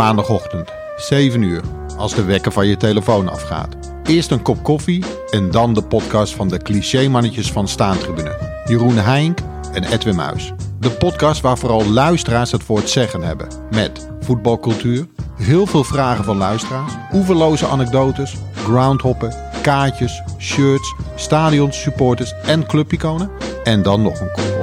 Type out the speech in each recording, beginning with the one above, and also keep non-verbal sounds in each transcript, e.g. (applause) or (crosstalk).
Maandagochtend, 7 uur, als de wekker van je telefoon afgaat. Eerst een kop koffie en dan de podcast van de clichémannetjes van Staantribune. Jeroen Heink en Edwin Muis. De podcast waar vooral luisteraars het het zeggen hebben. Met voetbalcultuur, heel veel vragen van luisteraars, oeverloze anekdotes, groundhoppen, kaartjes, shirts, stadions, supporters en clubiconen. En dan nog een kop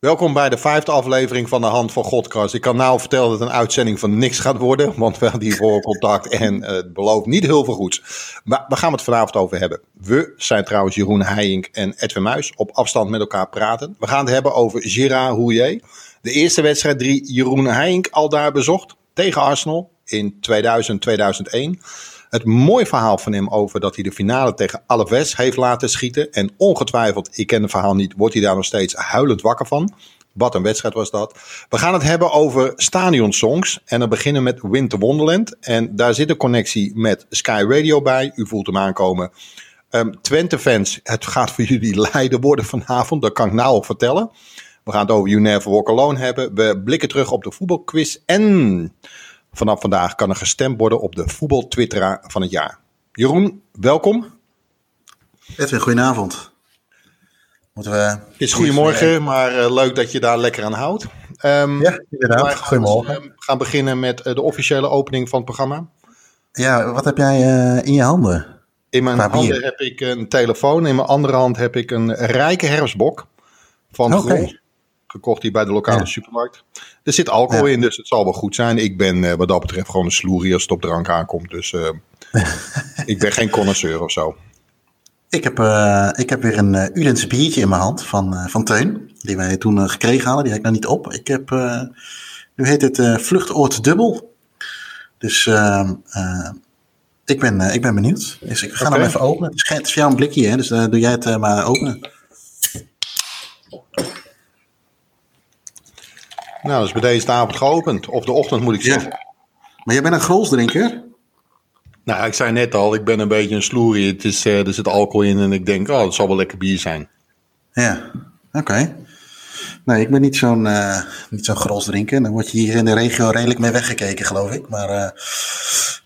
Welkom bij de vijfde aflevering van de Hand van Godkast. Ik kan nou vertellen dat het een uitzending van niks gaat worden, want we hadden hiervoor contact en uh, het belooft niet heel veel goeds. Maar we gaan het vanavond over hebben. We zijn trouwens Jeroen Heijink en Edwin Muis op afstand met elkaar praten. We gaan het hebben over Gérard Houllier. De eerste wedstrijd die Jeroen Heijink al daar bezocht tegen Arsenal in 2000-2001. Het mooi verhaal van hem over dat hij de finale tegen Alaves heeft laten schieten. En ongetwijfeld, ik ken het verhaal niet, wordt hij daar nog steeds huilend wakker van. Wat een wedstrijd was dat. We gaan het hebben over stadionsongs. En dan beginnen met Winter Wonderland. En daar zit een connectie met Sky Radio bij. U voelt hem aankomen. Um, Twente fans, het gaat voor jullie (laughs) lijden worden vanavond. Dat kan ik nou al vertellen. We gaan het over You Never Walk Alone hebben. We blikken terug op de voetbalquiz. En Vanaf vandaag kan er gestemd worden op de voetbaltwitteraar van het jaar. Jeroen, welkom. Edwin, goedenavond. Moeten we... Het is goedemorgen, maar uh, leuk dat je daar lekker aan houdt. Um, ja, inderdaad. Goedemorgen. We gaan beginnen met uh, de officiële opening van het programma. Ja, wat heb jij uh, in je handen? In mijn handen heb ik een telefoon. In mijn andere hand heb ik een rijke herfstbok van okay gekocht hier bij de lokale supermarkt. Er zit alcohol in, dus het zal wel goed zijn. Ik ben uh, wat dat betreft gewoon een sloerie als het op drank aankomt. Dus uh, (laughs) ik ben geen connoisseur of zo. Ik heb, uh, ik heb weer een Udense biertje in mijn hand van, van Teun. Die wij toen gekregen hadden. Die heb ik nog niet op. Ik heb, nu heet het Vluchtoord Dubbel. Dus ehm, ik, ben, ik ben benieuwd. Dus ik ga okay. hem even openen. Het is, het is voor jou een blikje, hè? dus doe jij het maar openen. Nou, dat is bij deze avond geopend. Of de ochtend moet ik zeggen. Ja. Maar jij bent een grolsdrinker? Nou, ik zei net al, ik ben een beetje een sloerie. Het is, uh, er zit alcohol in en ik denk, oh, het zal wel lekker bier zijn. Ja, oké. Nee, ik ben niet zo'n uh, niet zo'n grolsdrinker. Dan word je hier in de regio redelijk mee weggekeken, geloof ik. Maar uh,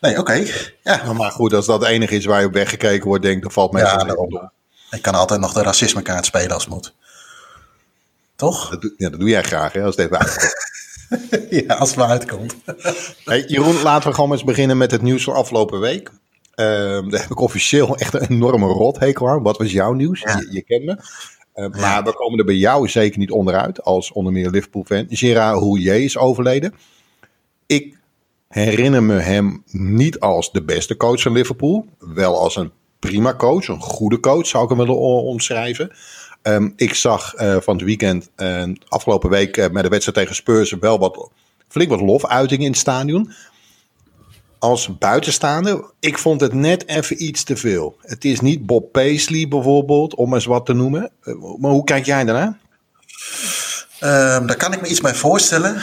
nee, oké. Okay. Ja. Nou, maar goed, als dat het enige is waar je op weggekeken wordt, denk ik, dan valt mij ja, wel Ik kan altijd nog de racismekaart spelen als het moet. Toch? Dat, ja, dat doe jij graag, hè, als het even uitkomt. (laughs) ja, als het maar uitkomt. (laughs) hey, Jeroen, laten we gewoon eens beginnen met het nieuws van afgelopen week. Uh, daar heb ik officieel (laughs) echt een enorme rothekel aan. Wat was jouw nieuws? Je, je, kent me. Uh, maar we komen er bij jou zeker niet onderuit, als onder meer Liverpool-fan. Gerard Houllier is overleden. Ik herinner me hem niet als de beste coach van Liverpool. Wel als een prima coach, een goede coach zou ik hem willen omschrijven. Um, ik zag uh, van het weekend, uh, afgelopen week uh, met de wedstrijd tegen Spurs, wel wat, flink wat lofuitingen in het stadion. Als buitenstaander, ik vond het net even iets te veel. Het is niet Bob Paisley bijvoorbeeld, om eens wat te noemen. maar hoe kijk jij daarnaar? Um, daar kan ik me iets bij voorstellen.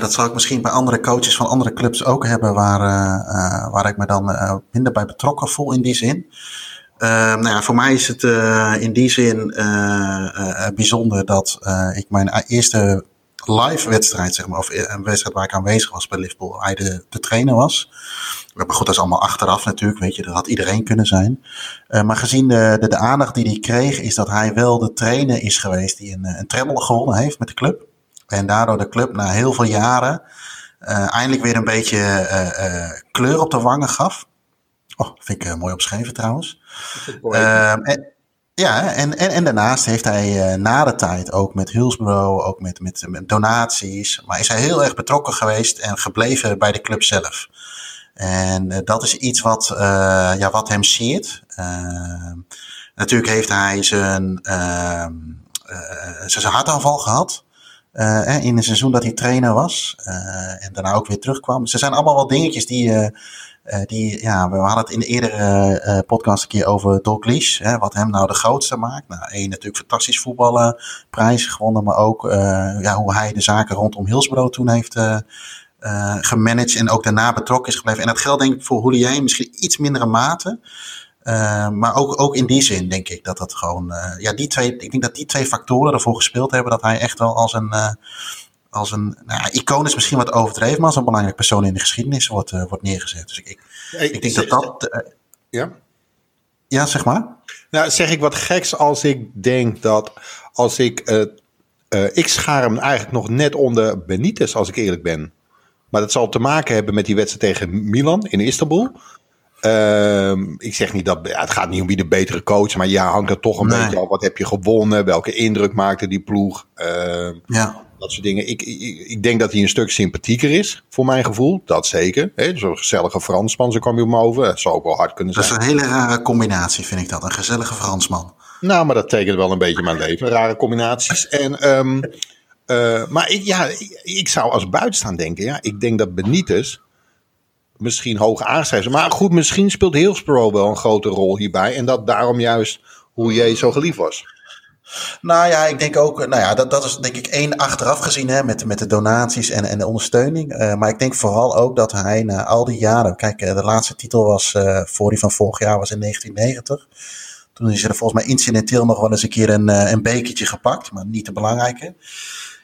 Dat zal ik misschien bij andere coaches van andere clubs ook hebben, waar, waar ik me dan minder bij betrokken voel in die zin. Uh, nou ja, voor mij is het uh, in die zin uh, bijzonder dat ik mijn eerste live wedstrijd, zeg maar, of een wedstrijd waar ik aanwezig was bij Liverpool, hij de, de trainer was. Maar goed, dat is allemaal achteraf natuurlijk, weet je, dat had iedereen kunnen zijn. maar gezien de, de, aandacht die hij kreeg, is dat hij wel de trainer is geweest die een, een treble gewonnen heeft met de club. En daardoor de club na heel veel jaren eindelijk weer een beetje kleur op de wangen gaf. Oh, vind ik mooi opgeschreven trouwens. Um, en, ja, en, en, en daarnaast heeft hij uh, na de tijd ook met Hillsborough, ook met, met, donaties, maar is hij heel erg betrokken geweest en gebleven bij de club zelf. En uh, dat is iets wat, uh, ja, wat hem siert. Ehm, natuurlijk heeft hij zijn, ehm, zijn hartaanval gehad. in een seizoen dat hij trainer was. en daarna ook weer terugkwam. Dus er zijn allemaal wel dingetjes die die, ja, we hadden het in de eerdere uh, podcast een keer over Dalglish. Hè, wat hem nou de grootste maakt. Nou, één natuurlijk fantastisch voetballen, prijs gewonnen. Maar ook uh, ja, hoe hij de zaken rondom Hillsborough toen heeft gemanaged. En ook daarna betrokken is gebleven. En dat geldt denk ik voor Houllier misschien iets mindere mate. maar ook, ook in die zin denk ik dat dat gewoon. ja, die twee, ik denk dat die twee factoren ervoor gespeeld hebben dat hij echt wel als een. Als een nou, icoon is misschien wat overdreven, maar als een belangrijk persoon in de geschiedenis wordt, wordt neergezet. Dus ik, ik, ik denk dat dat. ja? Ja, zeg maar. Nou, zeg ik wat geks als ik denk dat als ik. Uh, uh, ik schaar hem eigenlijk nog net onder Benitez, als ik eerlijk ben. Maar dat zal te maken hebben met die wedstrijd tegen Milan in Istanbul. Uh, ik zeg niet dat. Ja, het gaat niet om wie de betere coach. Maar ja, hangt er toch een beetje af. Wat heb je gewonnen? Welke indruk maakte die ploeg? Ehm, ja. Dat soort dingen. Ik, ik, ik, denk dat hij een stuk sympathieker is, voor mijn gevoel. Dat zeker. Zo'n gezellige Fransman, zo kwam je hem over. Dat zou ook wel hard kunnen zijn. Dat is een hele rare combinatie, vind ik dat. Een gezellige Fransman. Nou, maar dat tekent wel een beetje mijn leven. Rare combinaties. En, um, uh, maar ik, ja, ik, ik, zou als buitenstaan denken. Ja, ik denk dat Benitez misschien hoog aangeschreven Maar goed, misschien speelt Hillsborough wel een grote rol hierbij. En dat daarom juist hoe jij zo geliefd was. Nou ja, ik denk ook, nou ja, dat, dat is denk ik één achteraf gezien hè, met, met de donaties en, en de ondersteuning. Uh, maar ik denk vooral ook dat hij na al die jaren, kijk, de laatste titel was uh, voor die van vorig jaar was in 1990. Toen is er volgens mij incidenteel nog wel eens een keer een, een bekertje gepakt, maar niet de belangrijke.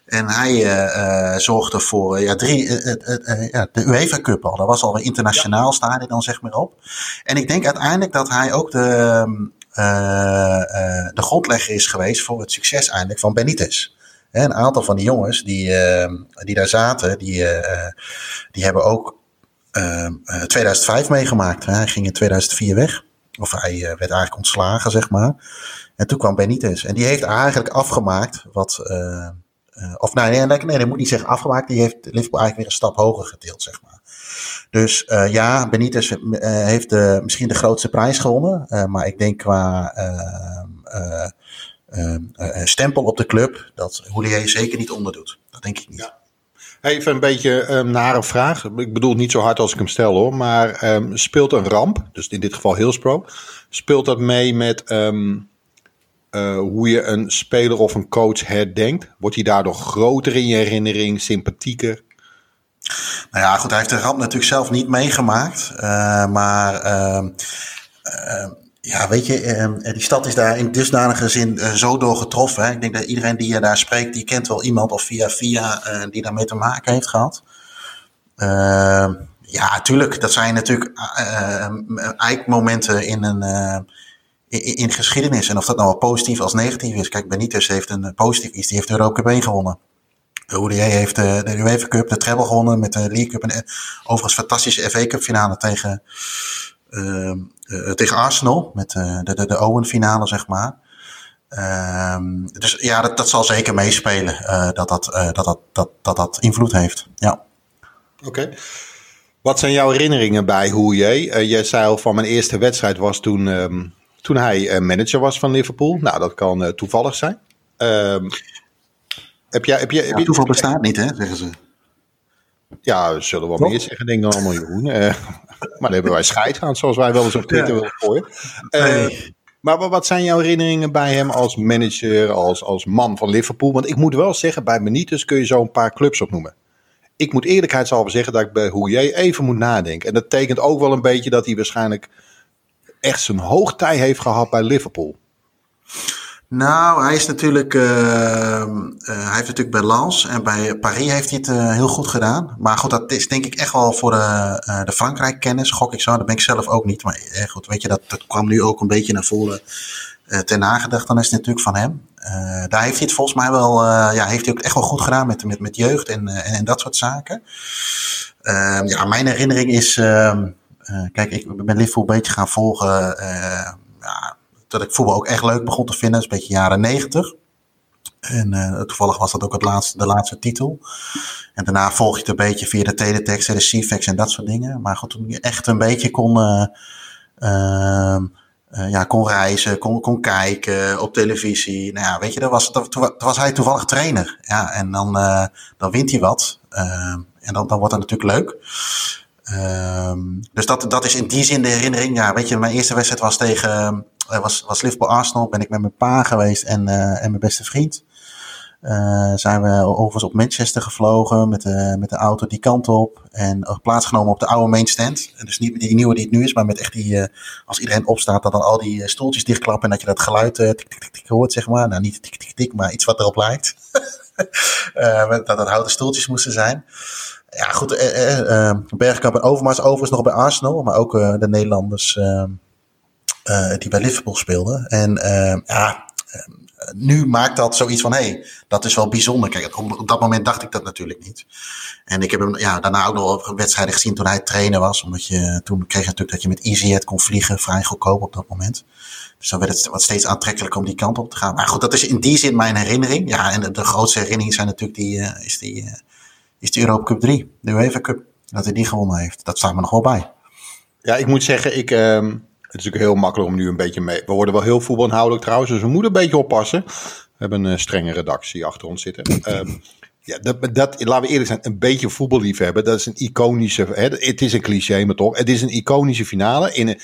En hij uh, zorgde voor ja, drie, de UEFA Cup al. Dat was al een internationaal ja. dan zeg maar op. En ik denk uiteindelijk dat hij ook de, ehm, de grondlegger is geweest voor het succes eindelijk van Benitez. een aantal van die jongens die, uh, die daar zaten, die, die hebben ook 2005 meegemaakt. Hij ging in 2004 weg. Of hij werd eigenlijk ontslagen, zeg maar. En toen kwam Benitez. En die heeft eigenlijk afgemaakt wat. of nee, nee, nee, dat moet niet zeggen afgemaakt. Die heeft Liverpool eigenlijk weer een stap hoger gedeeld, zeg maar. Dus uh, ja, Benitez uh, heeft misschien de grootste prijs gewonnen. Uh, maar ik denk qua stempel op de club dat Houllier zeker niet onderdoet. Dat denk ik niet. Ja. Even een beetje um, nare vraag. Ik bedoel niet zo hard als ik hem stel hoor. Maar speelt een ramp, dus in dit geval Hillsbro, speelt dat mee met hoe je een speler of een coach herdenkt? Wordt hij daardoor groter in je herinnering, sympathieker? Nou ja, goed, hij heeft de ramp natuurlijk zelf niet meegemaakt. Uh, maar uh, uh, ja, weet je, ehm, die stad is daar in dusdanige zin eh, zo door getroffen. Ik denk dat iedereen die je daar spreekt, die kent wel iemand of via via eh, die daarmee te maken heeft gehad. Ehm, ja, natuurlijk, dat zijn natuurlijk eh, eikmomenten in een in, in geschiedenis. En of dat nou positief als negatief is. Kijk, Benitez heeft een positief iets. Die heeft de Europa gewonnen. De heeft de, de UEFA Cup, de treble gewonnen met de League Cup. En eh, overigens fantastische FA Cup finale tegen, uh, tegen Arsenal. Met de, de, de Owen finale, zeg maar. Uh, dus ja, dat, zal zeker meespelen. dat, dat, dat, dat, dat, dat dat invloed heeft. Ja. Oké. Wat zijn jouw herinneringen bij Hoeye? jij zei al van mijn eerste wedstrijd was toen, um, toen hij manager was van Liverpool. Nou, dat kan toevallig zijn. Ehm, heb jij, heb jij, heb je, toeval bestaat niet, hè, zeggen ze. Ja, we zullen wel meer zeggen, denk ik dan allemaal Jeroen. Uh, (laughs) maar dan hebben wij scheid aan, zoals wij wel eens op Twitter ja. willen gooien. Uh, maar wat zijn jouw herinneringen bij hem als manager, als, als man van Liverpool? Want ik moet wel zeggen, bij Benitez kun je zo een paar clubs opnoemen. Ik moet eerlijkheidshalve zeggen dat ik bij Hourier even moet nadenken. En dat tekent ook wel een beetje dat hij waarschijnlijk echt zijn hoogtij heeft gehad bij Liverpool. Nou, hij is natuurlijk. Uh, uh, hij heeft natuurlijk bij Lens en bij Paris heeft hij het uh, heel goed gedaan. Maar goed, dat is denk ik echt wel voor de, de Frankrijk-kennis, gok ik zo. Dat ben ik zelf ook niet. Maar goed, weet je, dat, dat kwam nu ook een beetje naar voren ten nagedachtenis natuurlijk van hem. daar heeft hij het volgens mij wel. ja, heeft hij ook echt wel goed gedaan met, met, met jeugd en, en, en dat soort zaken. Ehm, ja, mijn herinnering is. Ehm, kijk, ik ben Liverpool een beetje gaan volgen. ja, dat ik voetbal ook echt leuk begon te vinden. Dat is een beetje jaren negentig. En uh, toevallig was dat ook het laatste, de laatste titel. En daarna volg je het een beetje via de teletext en de CFAX en dat soort dingen. Maar goed, toen je echt een beetje kon, uh, uh, ja, kon reizen, kon, kon kijken op televisie. Nou ja, weet je, dat was, dat, toen was hij toevallig trainer. Ja, en dan, dan wint hij wat. Ehm, en dan, dan wordt het natuurlijk leuk. Um, dus dat, dat is in die zin de herinnering. Ja, weet je, mijn eerste wedstrijd was tegen was, was Liverpool Arsenal. Ben ik met mijn pa geweest en, uh, en mijn beste vriend. Uh, zijn we overigens op Manchester gevlogen met de, met de auto die kant op. En plaatsgenomen op de oude mainstand. En dus niet die nieuwe die het nu is, maar met echt die, als iedereen opstaat, dat dan al die stoeltjes dichtklappen. En dat je dat geluid tik, tik, tik, hoort, zeg maar. Nou, niet tik, tik, tik, maar iets wat erop lijkt. (laughs) dat dat houten stoeltjes moesten zijn. Ja, goed. Bergkamp en Overmars overigens nog bij Arsenal. Maar ook de Nederlanders die bij Liverpool speelden. En ja nu maakt dat zoiets van, hé, hey, dat is wel bijzonder. Kijk, op, op, dat moment dacht ik dat natuurlijk niet. En ik heb hem ja, daarna ook nog wedstrijden gezien toen hij trainer was. Omdat je, toen kreeg je natuurlijk dat je met EasyJet kon vliegen, vrij goedkoop op dat moment. Dus dan werd het wat steeds aantrekkelijker om die kant op te gaan. Maar goed, dat is in die zin mijn herinnering. Ja, en de, grootste herinnering zijn natuurlijk die, uh, is die, uh, is die Europa Cup 3. De UEFA Cup. Dat hij die gewonnen heeft. Dat staat me nog wel bij. Ja, ik moet zeggen, ik... Uh het is natuurlijk heel makkelijk om nu een beetje mee. We worden wel heel voetbalinhoudelijk trouwens, dus we moeten een beetje oppassen. We hebben een strenge redactie achter ons zitten. Um, ja, dat, dat, laten we eerlijk zijn, een beetje voetballiefhebben, dat is een iconische, hè, het is een cliché, maar toch, het is een iconische finale in een,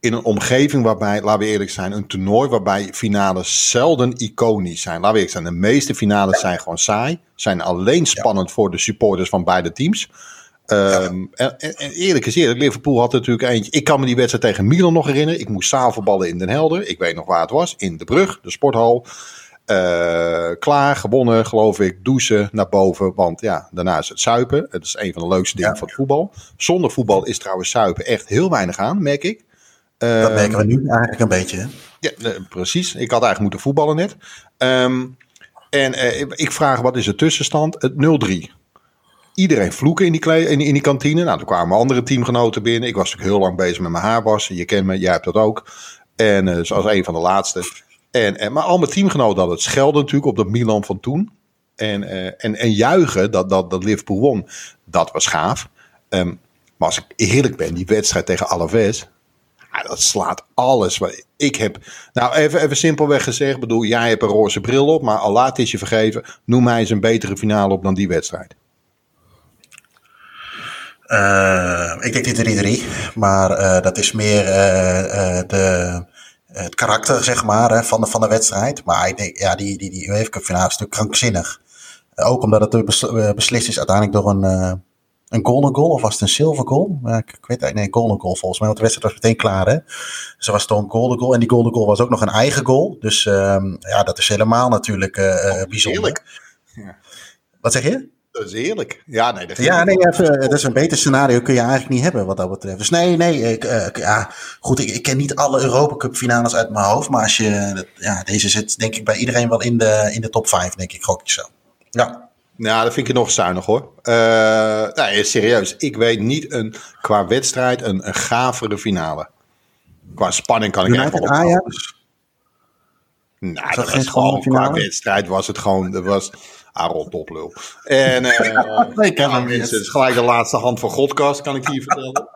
in een omgeving waarbij, laten we eerlijk zijn, een toernooi waarbij finales zelden iconisch zijn. Laten we eerlijk zijn, de meeste finales zijn gewoon saai, zijn alleen spannend voor de supporters van beide teams. Um, en, en, eerlijk gezegd, Liverpool had natuurlijk eentje. Ik kan me die wedstrijd tegen Milan nog herinneren. Ik moest zaalvoetballen in Den Helder. Ik weet nog waar het was. In de brug, de sporthal. Uh, klaar, gewonnen, geloof ik. Douchen naar boven. Want ja, daarna is het suipen. Het is een van de leukste dingen van het voetbal. Zonder voetbal is trouwens suipen echt heel weinig aan, merk ik. Uh, dat merken we nu eigenlijk een beetje. Hè? Ja, precies. Ik had eigenlijk moeten voetballen net. Um, en uh, ik vraag, wat is de tussenstand? Het 0-3 iedereen vloeken in die, in, in die kantine. Nou, er kwamen andere teamgenoten binnen. Ik was natuurlijk heel lang bezig met mijn haarwassen. Je kent me, jij hebt dat ook. En uh, zoals een van de laatste. En, en, maar al mijn teamgenoten hadden het schelden natuurlijk op dat Milan van toen. En, uh, en, en juichen dat, dat, dat Liverpool won, dat was gaaf. Um, maar als ik eerlijk ben, die wedstrijd tegen Alaves, dat slaat alles. Ik heb, nou even, even simpelweg gezegd, bedoel, jij hebt een roze bril op, maar Allah is je vergeven. Noem mij eens een betere finale op dan die wedstrijd. Uh, ik denk die 3-3, maar uh, dat is meer uh, de, het karakter zeg maar, hè, van, de, van de wedstrijd. Maar ik denk, ja, die, die, die UEFA Cup finale is natuurlijk krankzinnig. ook omdat het beslist is uiteindelijk door een, een golden goal, of was het een silver goal? Ik, ik weet eigenlijk, nee, golden goal volgens mij, want de wedstrijd was meteen klaar. Hè? Dus er was toch een golden goal en die golden goal was ook nog een eigen goal. Dus ehm, ja, dat is helemaal natuurlijk bijzonder. Ja. Wat zeg je? Dat is heerlijk. Ja, nee, dat, ja, nee, even, dat is een beter scenario kun je eigenlijk niet hebben wat dat betreft. Dus nee, nee, ik, uh, ja, goed, ik, ik, ken niet alle Europa Cup finales uit mijn hoofd, maar als je, ja, deze zit denk ik bij iedereen wel in de, in de top 5, denk ik, gok ik zo. Ja. Nou, dat vind ik nog zuinig hoor. Uh, nee, serieus. Ik weet niet een, qua wedstrijd een, een gavere finale. Qua spanning kan ik United even Ajax? Nou, dat, was gewoon, qua wedstrijd was het gewoon, dat was, Aaron Toplul. En uh, nee, ik ja, mensen, het is gelijk de laatste hand van Godcast, kan ik hier vertellen.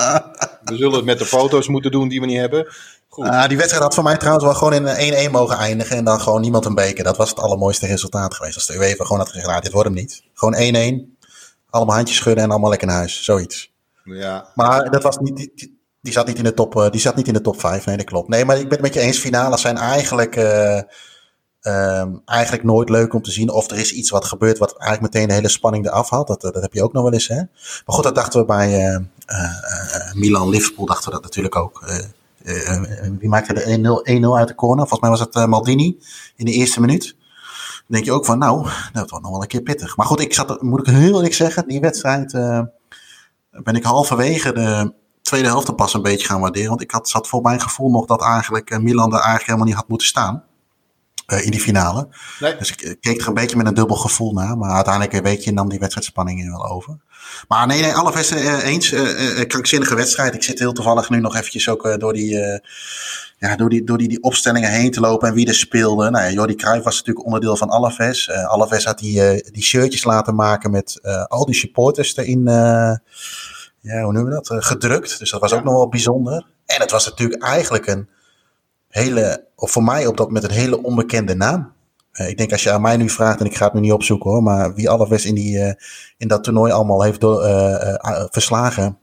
(laughs) we zullen het met de foto's moeten doen die we niet hebben. Goed. Uh, die wedstrijd had voor mij trouwens wel gewoon in 1-1 mogen eindigen en dan gewoon niemand een beker. Dat was het allermooiste resultaat geweest. Als de UEFA gewoon had gezegd, nou, dit wordt hem niet. Gewoon 1-1, allemaal handjes schudden en allemaal lekker naar huis. Zoiets. Ja. Maar dat was niet, die, die, zat niet in de top, die zat niet in de top 5. Nee, dat klopt. Nee, maar ik ben het met je eens. Finales zijn eigenlijk... Uh, Um, eigenlijk nooit leuk om te zien of er is iets wat gebeurt wat eigenlijk meteen de hele spanning eraf haalt. Dat, dat heb je ook nog wel eens. Hè? Maar goed, dat dachten we bij uh, uh, Milan-Liverpool, dachten we dat natuurlijk ook. wie maakte de 1-0 uit de corner? Volgens mij was het Maldini in de eerste minuut. Dan denk je ook van, nou, dat wordt nog wel een keer pittig. Maar goed, ik zat, moet ik heel eerlijk zeggen, die wedstrijd ben ik halverwege de tweede helft pas een beetje gaan waarderen. Want ik had, zat voor mijn gevoel nog dat eigenlijk Milan er eigenlijk helemaal niet had moeten staan. Uh, in die finale. Nee. Dus ik keek er een beetje met een dubbel gevoel naar. Maar uiteindelijk weet je nam die wedstrijdspanning wel over. Maar nee, nee alle uh, eens. Uh, krankzinnige wedstrijd. Ik zit heel toevallig nu nog eventjes ook door die... ja, door die, door die, die opstellingen heen te lopen en wie er speelde. Nou ja, Jordi Cruijff was natuurlijk onderdeel van Alaves. Alaves had die, die shirtjes laten maken met al die supporters erin, ja, hoe noemen we dat, gedrukt. Dus dat was ook nog wel bijzonder. En het was natuurlijk eigenlijk een hele, of voor mij op dat met een hele onbekende naam. Uh, ik denk als je aan mij nu vraagt, en ik ga het nu niet opzoeken hoor, maar wie Alaves in, die, uh, in dat toernooi allemaal heeft uh, verslagen,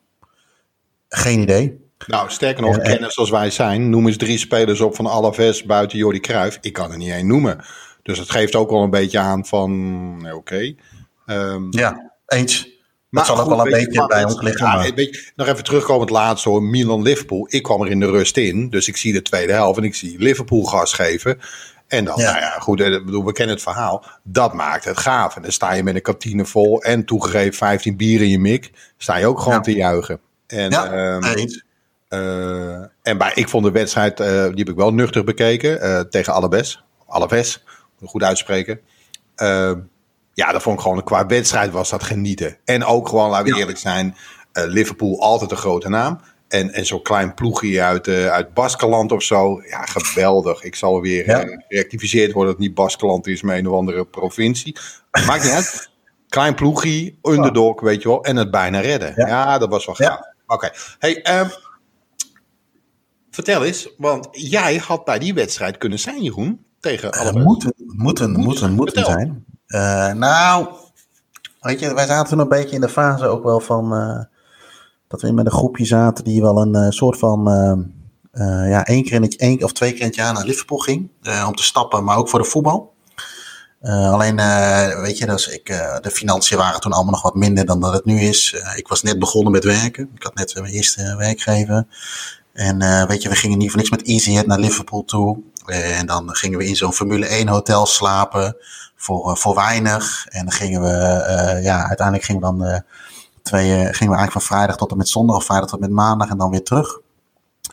geen idee. Nou, sterker nog, kennis zoals wij zijn, noem eens drie spelers op van Alaves buiten Jordi Cruijff. Ik kan er niet één noemen. Dus het geeft ook wel een beetje aan van, oké. Ehm, ja, eens. Maar dat zal ook wel een beetje bij ons liggen. Ja, beetje, nog even terugkomen het laatste hoor. Milan-Liverpool. Ik kwam er in de rust in. Dus ik zie de tweede helft en ik zie Liverpool gas geven. En dan, ja. nou ja, goed, eh, bedoel, we kennen het verhaal. Dat maakt het gaaf. En dan sta je met een kantine vol en toegegeven 15 bier in je mik. Sta je ook gewoon te juichen. En, ja, um, uh, en bij, ik vond de wedstrijd, uh, die heb ik wel nuchter bekeken. Uh, tegen Alabes. Alaves, goed uitspreken. Ja, dat vond ik gewoon, qua wedstrijd was dat genieten. En ook gewoon, laten we eerlijk zijn, Liverpool altijd een grote naam. En, en zo'n klein ploegje uit, uh, uit Baskeland of zo. Ja, geweldig. Ik zal weer ja. uh, gerectificeerd worden dat het niet Baskeland is, maar een of andere provincie. Maakt niet uit. (laughs) Klein ploegje, underdog, oh. weet je wel. En het bijna redden. Ja, ja dat was wel gaaf. Oké. Okay. Hey, um, vertel eens, want jij had bij die wedstrijd kunnen zijn, Jeroen. Tegen alle uh, moeten, moeten, moeten, moeten zijn. Nou, weet je, wij zaten toen een beetje in de fase ook wel van dat we met een groepje zaten die wel een uh, soort van ja, één keer in het, één of twee keer in het jaar naar Liverpool ging. om te stappen, maar ook voor de voetbal. alleen, weet je, dus ik, de financiën waren toen allemaal nog wat minder dan dat het nu is. ik was net begonnen met werken. Ik had net mijn eerste werkgever. En weet je, we gingen niet voor niks met EasyJet naar Liverpool toe. En dan gingen we in zo'n Formule 1 hotel slapen voor, voor weinig. En dan gingen we, ja, uiteindelijk gingen we dan Twee uh, gingen we eigenlijk van vrijdag tot en met zondag of vrijdag tot en met maandag en dan weer terug.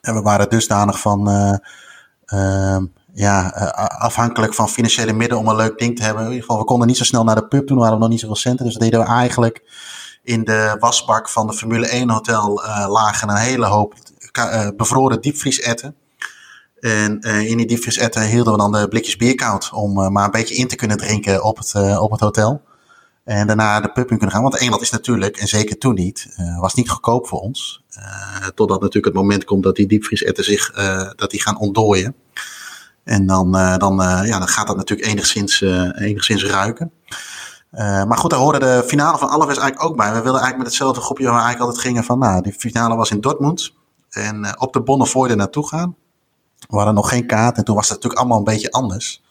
En we waren dusdanig van, uh, ja, afhankelijk van financiële middelen om een leuk ding te hebben. In ieder geval, we konden niet zo snel naar de pub, toen hadden we nog niet zoveel centen. Dus dat deden we eigenlijk in de wasbak van de Formule 1 hotel lagen een hele hoop bevroren diepvriesetten. En uh, in die diepvriesetten hielden we dan de blikjes bier koud om uh, maar een beetje in te kunnen drinken op het, uh, op het hotel. En daarna de pub in kunnen gaan. Want Engeland is natuurlijk, en zeker toen niet, was niet goedkoop voor ons. Totdat natuurlijk het moment komt dat die diepvriesetten zich dat die gaan ontdooien. En dan, dan, ja, dan gaat dat natuurlijk enigszins, enigszins ruiken. maar goed, daar hoorde de finale van Alaves eigenlijk ook bij. We wilden eigenlijk met hetzelfde groepje waar we eigenlijk altijd gingen van, nou, die finale was in Dortmund. En op de Bonnefoy er naartoe gaan. We hadden nog geen kaart en toen was het natuurlijk allemaal een beetje anders.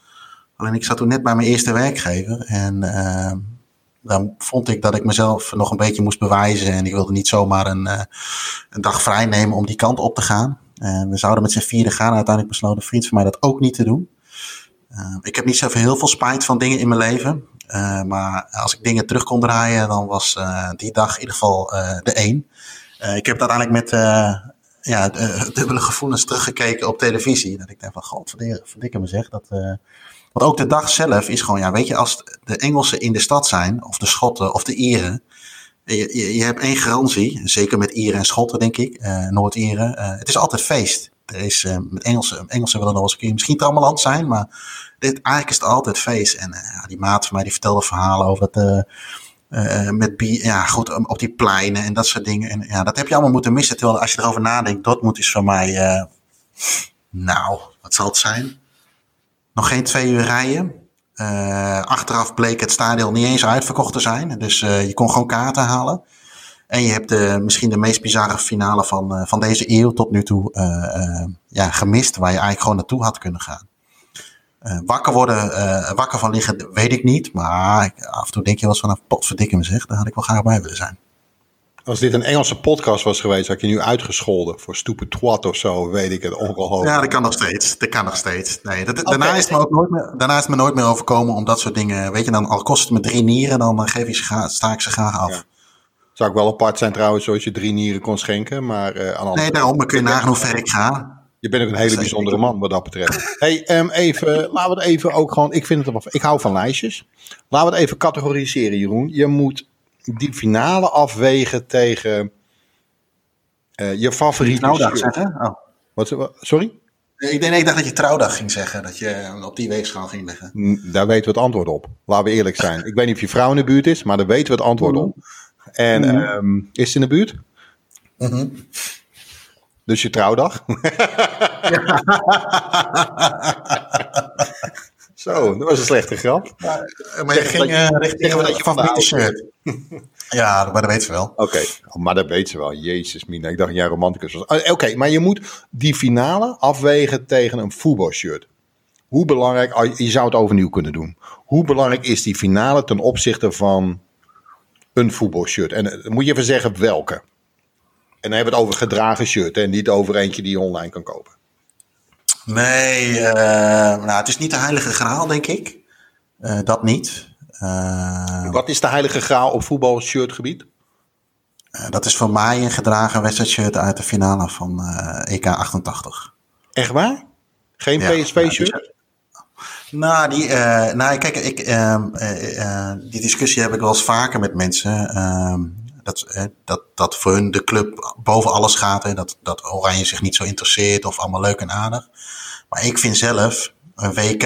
Alleen ik zat toen net bij mijn eerste werkgever en dan vond ik dat ik mezelf nog een beetje moest bewijzen. En ik wilde niet zomaar een, uh, een dag vrij nemen om die kant op te gaan. Uh, we zouden met z'n vieren gaan. Uiteindelijk besloot een vriend van mij dat ook niet te doen. Uh, ik heb niet zoveel heel veel spijt van dingen in mijn leven. maar als ik dingen terug kon draaien, dan was die dag in ieder geval de één. ik heb uiteindelijk met ja, dubbele gevoelens teruggekeken op televisie. Dat ik denk van, god, verdikke me zeg. Dat, want ook de dag zelf is gewoon, ja, weet je, als de Engelsen in de stad zijn, of de Schotten of de Ieren, je, je, je hebt één garantie, zeker met Ieren en Schotten, denk ik, Noord-Ieren. Het is altijd feest. Er is, met Engelsen, Engelsen willen nog eens een keer misschien trammeland zijn, maar dit, eigenlijk is het altijd feest. En die maat van mij die vertelde verhalen over het. Uh, met ja, goed, op die pleinen en dat soort dingen. En ja, dat heb je allemaal moeten missen. Terwijl als je erover nadenkt, Dortmund is voor mij, uh, nou, wat zal het zijn? nog geen twee uur rijden. Uh, achteraf bleek het stadion niet eens uitverkocht te zijn. Dus je kon gewoon kaarten halen. En je hebt de, misschien de meest bizarre finale van, van deze eeuw tot nu toe ja, gemist. Waar je eigenlijk gewoon naartoe had kunnen gaan. Wakker worden, wakker van liggen, weet ik niet. Maar af en toe denk je wel eens van, nou, potverdikke me zeg. Daar had ik wel graag bij willen zijn. Als dit een Engelse podcast was geweest, had je nu uitgescholden voor stupid twat of zo, weet ik het ongelooflijk. Ja, dat kan nog steeds. Dat kan nog steeds. Nee, dat, okay. daarna, is het me ook nooit meer, daarna is het me nooit meer overkomen om dat soort dingen. Weet je, dan al kost het me drie nieren, dan geef je ze, sta ik ze graag af. Ja. Zou ik wel apart zijn trouwens, zoals je drie nieren kon schenken. Maar, uh, aan nee, daarom kun je nagaan hoe ver ik ga. Je bent ook een hele bijzondere man wat dat betreft. hey, um, even, laten we het even ook gewoon. Ik vind het, ik hou van lijstjes. Laten we het even categoriseren, Jeroen. Je moet die finale afwegen tegen uh, je favoriete Trouwdag zeggen? Oh. Wat, sorry? Ik, denk, ik dacht dat je trouwdag ging zeggen, dat je op die weegschaal ging leggen. Daar weten we het antwoord op. Laten we eerlijk zijn. ik weet niet of je vrouw in de buurt is, maar daar weten we het antwoord op. En mm -hmm. um, is ze in de buurt? Mm -hmm. Dus je trouwdag? (laughs) Zo, dat was een slechte grap. Maar, maar je ging uh, richting dat je favoriete shirt. (laughs) ja, maar dat weet ze wel. Oké, okay. oh, maar dat weet ze wel. Jezus, Mina. Ik dacht jij romanticus was. Oh, Oké, okay, maar je moet die finale afwegen tegen een voetbalshirt. Hoe belangrijk, je zou het overnieuw kunnen doen. Hoe belangrijk is die finale ten opzichte van een voetbalshirt? En moet je even zeggen welke. En dan hebben we het over gedragen shirt en niet over eentje die je online kan kopen. Nee, uh, nou, het is niet de heilige graal, denk ik. Uh, dat niet. Uh, Wat is de heilige graal op voetbalshirtgebied? dat is voor mij een gedragen wedstrijdshirt uit de finale van EK 88. Echt waar? Geen ja, PSV-shirt? Nou, nou, die, nou, kijk, ik, ehm, die discussie heb ik wel eens vaker met mensen. Dat, dat, dat voor hun de club boven alles gaat. Hè, dat, dat Oranje zich niet zo interesseert of allemaal leuk en aardig. Maar ik vind zelf, een WK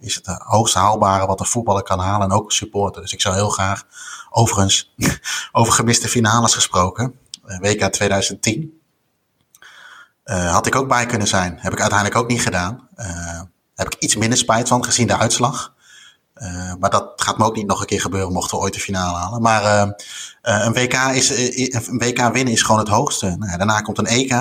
is het hoogste haalbare wat een voetballer kan halen. En ook supporter. Dus ik zou heel graag, overigens, (laughs) over gemiste finales gesproken. Eh, WK 2010. Uh, had ik ook bij kunnen zijn. Heb ik uiteindelijk ook niet gedaan. Uh, heb ik iets minder spijt van gezien de uitslag. Uh, maar dat gaat me ook niet nog een keer gebeuren mochten we ooit de finale halen. Maar uh, een, WK is, een WK winnen is gewoon het hoogste. Nou, daarna komt een EK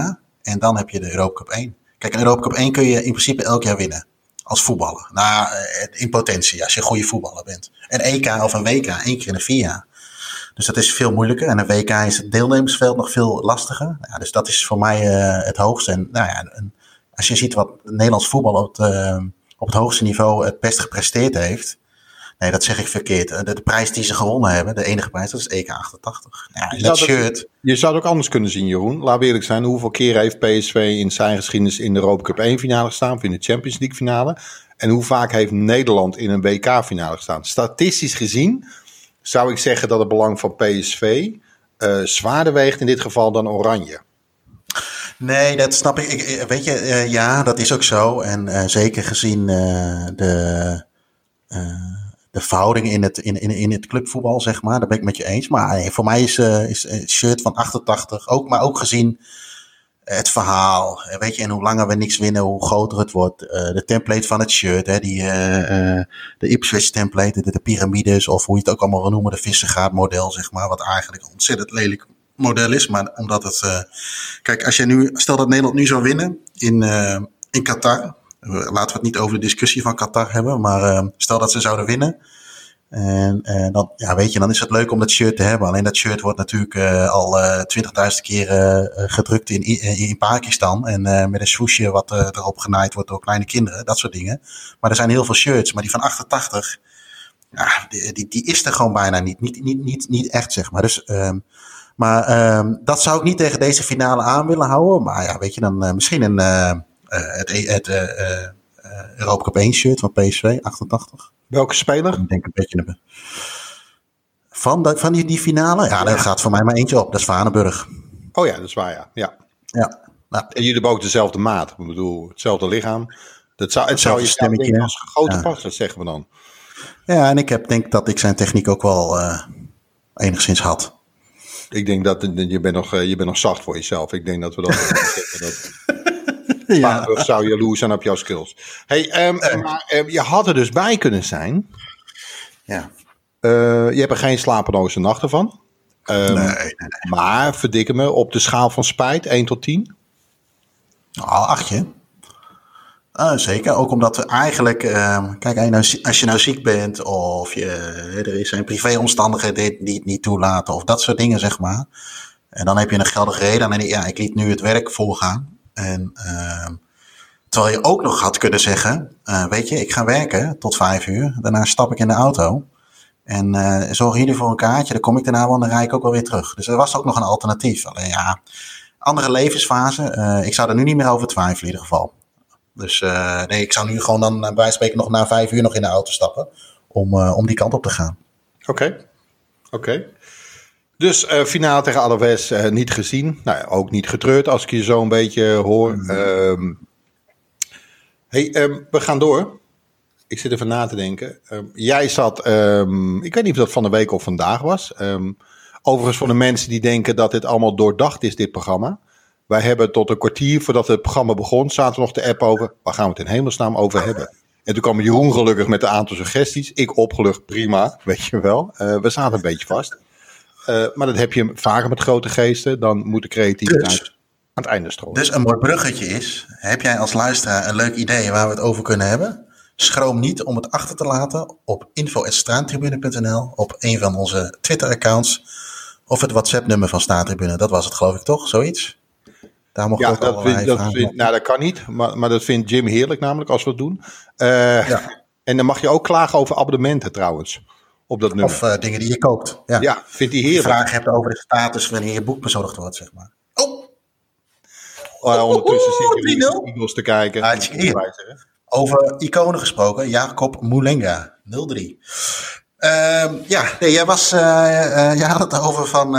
en dan heb je de Europa Cup 1. Kijk, een Europa Cup 1 kun je in principe elk jaar winnen. Als voetballer. Nou, in potentie, als je een goede voetballer bent. Een EK of een WK, één keer in de vier jaar. Dus dat is veel moeilijker. En een WK is het deelnemersveld nog veel lastiger. Ja, dus dat is voor mij het hoogste. En nou ja, als je ziet wat Nederlands voetbal op op het hoogste niveau het best gepresteerd heeft. Nee, dat zeg ik verkeerd. De, de, prijs die ze gewonnen hebben, de enige prijs, dat is EK 88. Ja, je, dat shirt... je zou het ook anders kunnen zien, Jeroen. Laat eerlijk zijn, hoeveel keren heeft PSV in zijn geschiedenis in de Europa Cup 1 finale gestaan, of in de Champions League finale? En hoe vaak heeft Nederland in een WK finale gestaan? Statistisch gezien zou ik zeggen dat het belang van PSV uh, zwaarder weegt in dit geval dan Oranje. Nee, dat snap ik. ik weet je, uh, ja, dat is ook zo. En uh, zeker gezien de de verhouding in het, in, in, in het clubvoetbal, zeg maar. Daar ben ik met je eens. Maar voor mij is, uh, is het shirt van 88 ook, maar ook gezien het verhaal. Weet je, en hoe langer we niks winnen, hoe groter het wordt. De template van het shirt, hè, die, de Ipswich template, de, de piramides, of hoe je het ook allemaal wil noemen, de vissengaard model, zeg maar. Wat eigenlijk een ontzettend lelijk model is. Maar omdat het. kijk, als je nu. Stel dat Nederland nu zou winnen in, in Qatar. Laten we het niet over de discussie van Qatar hebben. Maar stel dat ze zouden winnen. En uh, dan, ja, weet je, dan is het leuk om dat shirt te hebben. Alleen dat shirt wordt natuurlijk uh, al uh, 20.000 keer gedrukt in, in, Pakistan. En met een swoesje wat erop genaaid wordt door kleine kinderen. Dat soort dingen. Maar er zijn heel veel shirts. Maar die van 88, ja, die, die, is er gewoon bijna niet. Niet, niet, niet, echt, zeg maar. Dus, um, maar um, dat zou ik niet tegen deze finale aan willen houden. Maar ja, weet je, dan misschien een, het, het Europa Cup 1 shirt van PSV, 88. Welke speler? Ik denk een beetje van, de, van die, die finale? Ja, daar gaat voor mij maar eentje op. Dat is Vanenburg. Oh ja, dat is waar, ja. ja. ja. Nou. En jullie hebben ook dezelfde maat. Ik bedoel, hetzelfde lichaam. Dat zou, het zou je stemmetje als grote ja. passen, zeggen we dan. Ja, en ik heb, denk dat ik zijn techniek ook wel uh, enigszins had. Ik denk dat je bent, nog, je bent nog zacht voor jezelf. Ik denk dat we. (laughs) Dat, ja. Maar zou jaloers zijn op jouw skills. Hey, um, maar um, je had er dus bij kunnen zijn. Ja. Uh, je hebt er geen slapeloze nachten van. Um, nee, nee, Maar verdikken me op de schaal van spijt, 1 tot 10? Al nou, achtje. Uh, zeker, ook omdat we eigenlijk, uh, kijk, als je nou ziek bent of je, er zijn privéomstandigheden die het niet toelaten of dat soort dingen, zeg maar. En dan heb je een geldige reden en ja, ik liet nu het werk volgaan. En uh, terwijl je ook nog had kunnen zeggen, uh, weet je, ik ga werken tot vijf uur. Daarna stap ik in de auto. En uh, zorg jullie voor een kaartje, dan kom ik daarna wel en dan rijd ik ook wel weer terug. Dus er was ook nog een alternatief. Alleen ja, andere levensfase. Uh, ik zou er nu niet meer over twijfelen in ieder geval. Dus nee, ik zou nu gewoon dan bij wijze spreken nog na vijf uur nog in de auto stappen. Om, om die kant op te gaan. Oké, oké. Dus uh, finale tegen Alaves uh, niet gezien. Nou, ook niet getreurd als ik je zo een beetje hoor. Mm. Um, hey, um, we gaan door. Ik zit even na te denken. Um, jij zat, ik weet niet of dat van de week of vandaag was. overigens voor de mensen die denken dat dit allemaal doordacht is, dit programma. Wij hebben tot een kwartier voordat het programma begon, zaten nog de app over. Waar gaan we het in hemelsnaam over hebben? En toen kwam Jeroen gelukkig met een aantal suggesties. Ik opgelucht, prima, (laughs) weet je wel. Uh, we zaten een beetje vast. Uh, maar dat heb je vaker met grote geesten. Dan moet de creativiteit dus, aan het einde stromen. Dus een mooi bruggetje is: heb jij als luisteraar een leuk idee waar we het over kunnen hebben? Schroom niet om het achter te laten op info.staantribune.nl, op een van onze Twitter-accounts of het WhatsApp-nummer van Staantribune. Dat was het geloof ik toch, zoiets? Daar mocht ja, ook dat, vind, dat vind, Nou, dat kan niet, maar, maar dat vindt Jim heerlijk namelijk als we het doen. Uh, ja. En dan mag je ook klagen over abonnementen trouwens. Op dat nummer. Of uh, dingen die je koopt. Ja, ja vindt hij heerlijk. Vragen hebt over de status wanneer je boek bezorgd wordt, zeg maar. Oh! Uh, ondertussen zit je Eagles te kijken. Over iconen gesproken, Jacob Moulenga, 03. Uh, ja, nee, jij, was, uh, uh, jij had het over van.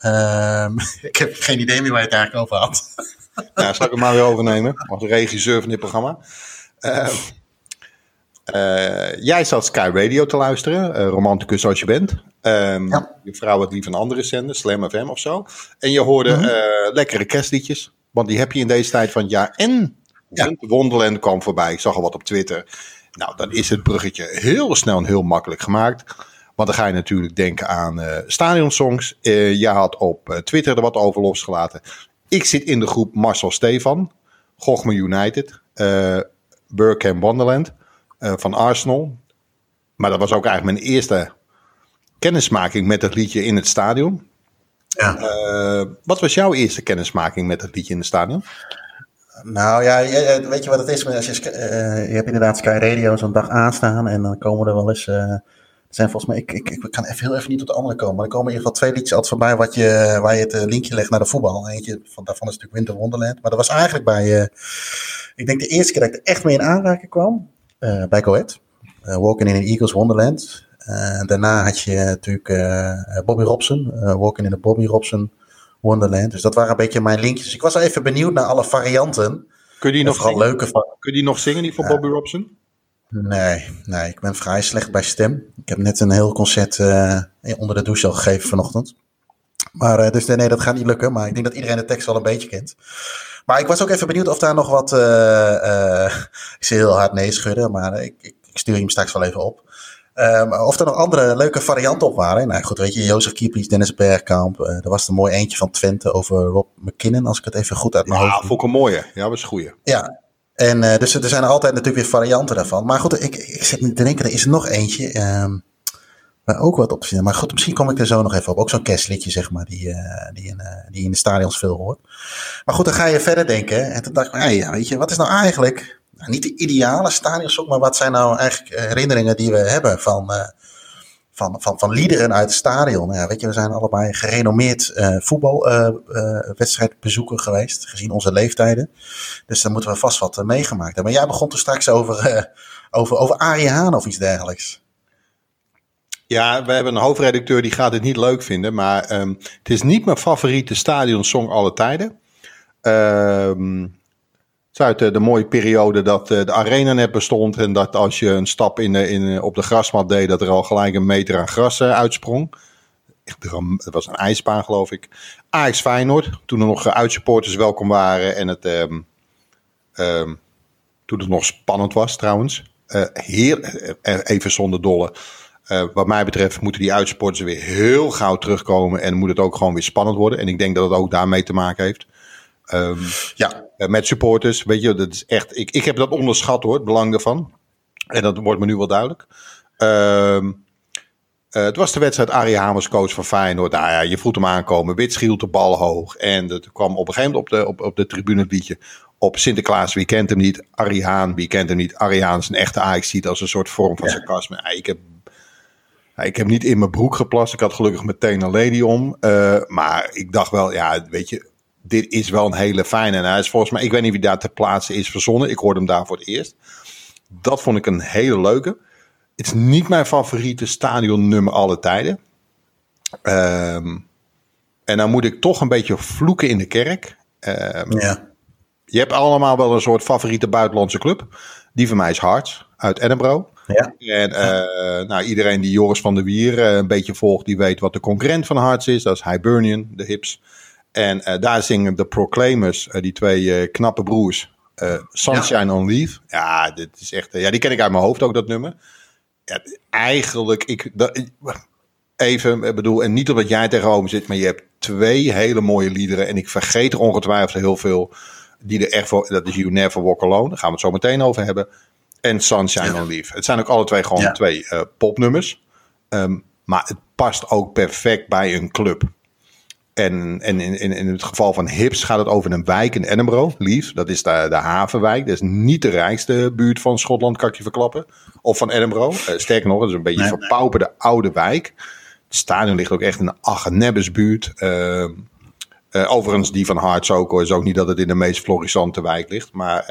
Uh, (laughs) ik heb geen idee meer waar je het eigenlijk over had. ja, zal ik hem maar weer overnemen als regisseur van dit programma. Ehm, jij zat Sky Radio te luisteren, romanticus zoals je bent. Um, ja. Je vrouw had die van andere zenden, Slam FM of zo. En je hoorde mm lekkere kerstliedjes. Want die heb je in deze tijd van het jaar. En ja. Wonderland kwam voorbij. Ik zag al wat op Twitter. Nou, dan is het bruggetje heel snel en heel makkelijk gemaakt. Want dan ga je natuurlijk denken aan uh, stadionsongs. Uh, je had op uh, Twitter er wat over losgelaten. Ik zit in de groep Marcel Stefan, Gochme United, Burkham Wonderland van Arsenal. Maar dat was ook eigenlijk mijn eerste kennismaking met het liedje in het stadion. Ja. wat was jouw eerste kennismaking met het liedje in het stadion? Nou ja, weet je wat het is? Als je, uh, je hebt inderdaad Sky Radio zo'n dag aanstaan en dan komen er wel eens... Uh, zijn volgens mij, ik, ik, ik kan even heel even niet tot de andere komen, maar er komen in ieder geval twee liedjes altijd voorbij wat je, waar je het eh, linkje legt naar de voetbal. Eentje van, daarvan is natuurlijk Winter Wonderland, maar dat was eigenlijk bij, ik denk de eerste keer dat ik er echt mee in aanraking kwam, bij Coët. Walking in an Eagles Wonderland. daarna had je natuurlijk Bobby Robson, Walking in a Bobby Robson Wonderland. Dus dat waren een beetje mijn linkjes. Ik was al even benieuwd naar alle varianten. Kun je die, nog, zingen? Leuke Kun je die nog zingen, die van Bobby Robson? Nee, nee, ik ben vrij slecht bij stem. Ik heb net een heel concert uh, onder de douche al gegeven vanochtend. Maar uh, dus nee, dat gaat niet lukken. Maar ik denk dat iedereen de tekst wel een beetje kent. Maar ik was ook even benieuwd of daar nog wat. Uh, ik zie heel hard nee schudden, maar ik, ik, stuur hem straks wel even op. Um, of er nog andere leuke varianten op waren. Nou goed, weet je, Jozef Kiepies, Dennis Bergkamp. Uh, er was een mooi eentje van Twente over Rob McKinnon, als ik het even goed uit mijn ja, hoofd Ja, vond ik een mooie. Ja, was een goeie. Ja, en uh, dus er zijn altijd natuurlijk weer varianten daarvan. Maar goed, ik, ik zit te denken, er is nog eentje. Um, waar ook wat op Maar goed, misschien kom ik er zo nog even op. Ook zo'n kerstliedje, zeg maar, die, uh, die, in, uh, die in de stadions veel hoort. Maar goed, dan ga je verder denken. En toen dacht ik, ja, weet je, wat is nou eigenlijk nou, niet de ideale stadionsong, maar wat zijn nou eigenlijk herinneringen die we hebben van, uh, van, van, van liederen uit het stadion? Nou ja, weet je, we zijn allebei gerenommeerd voetbalwedstrijdbezoeker geweest, gezien onze leeftijden. Dus daar moeten we vast wat meegemaakt hebben. Maar jij begon er straks over, over, over Arie of iets dergelijks. Ja, we hebben een hoofdredacteur die gaat het niet leuk vinden, maar um, het is niet mijn favoriete stadionsong alle tijden. Ehm het is uit de, de mooie periode dat uh, de arena net bestond. En dat als je een stap in, in, op de grasmat deed, dat er al gelijk een meter aan gras uitsprong. Het was een ijsbaan, geloof ik. Ajax Feyenoord, toen er nog uitsupporters welkom waren. En het, um, um, toen het nog spannend was trouwens. Uh, heer, even zonder dolle. Uh, wat mij betreft moeten die uitsupporters weer heel gauw terugkomen. En moet het ook gewoon weer spannend worden. En ik denk dat het ook daarmee te maken heeft. Um, ja, eh, met supporters. Weet je, dat is echt. Ik, ik heb dat onderschat hoor, het belang daarvan. En dat wordt me nu wel duidelijk. Uh, het was de wedstrijd Arie Hamers, coach van Feyenoord. Nou ja, je voelt hem aankomen. Wit schielt de bal hoog. En het kwam op een gegeven moment op de, op, op de tribune liedje. Op Sinterklaas, wie kent hem niet? Arie Haan, wie kent hem niet? Arie Haan is een echte Ajax ziet als een soort vorm van ja. sarcasme. Ik heb, ik heb niet in mijn broek geplast. Ik had gelukkig meteen een lady om. Uh, maar ik dacht wel, ja, weet je, dit is wel een hele fijne. En hij is volgens mij, ik weet niet wie daar ter plaatse is verzonnen. Ik hoorde hem daar voor het eerst. Dat vond ik een hele leuke. Het is niet mijn favoriete stadionnummer alle tijden. Um, en dan moet ik toch een beetje vloeken in de kerk. Um, ja. Je hebt allemaal wel een soort favoriete buitenlandse club. Die van mij is Hearts uit Edinburgh. Ja. En uh, nou, iedereen die Joris van der Wier uh, een beetje volgt, die weet wat de concurrent van Hearts is. Dat is Hibernian, de Hips. En uh, daar zingen de Proclaimers, die twee knappe broers, Sunshine ja. on Leave. Ja, dit is echt. ja, die ken ik uit mijn hoofd ook, dat nummer. Ja, eigenlijk, ik, dat, even, ik bedoel, en niet omdat jij tegenover zit, maar je hebt twee hele mooie liederen. En ik vergeet er ongetwijfeld heel veel die er echt voor. Dat is You Never Walk Alone. Daar gaan we het zo meteen over hebben. En Sunshine Ja. on Leave. Het zijn ook alle twee gewoon Ja. twee eh, popnummers. Ehm, maar het past ook perfect bij een club. En, en in, in, in het geval van Hips gaat het over een wijk in Edinburgh, Leaf. Dat is de, de havenwijk. Dat is niet de rijkste buurt van Schotland, kan ik je verklappen. Of van Edinburgh. Eh, sterker nog, het is een beetje een Nee. verpauperde oude wijk. Het stadion ligt ook echt in de Achenebbesbuurt. Ehm eh, overigens, die van Hearts ook hoor, is ook niet dat het in de meest florissante wijk ligt. Maar,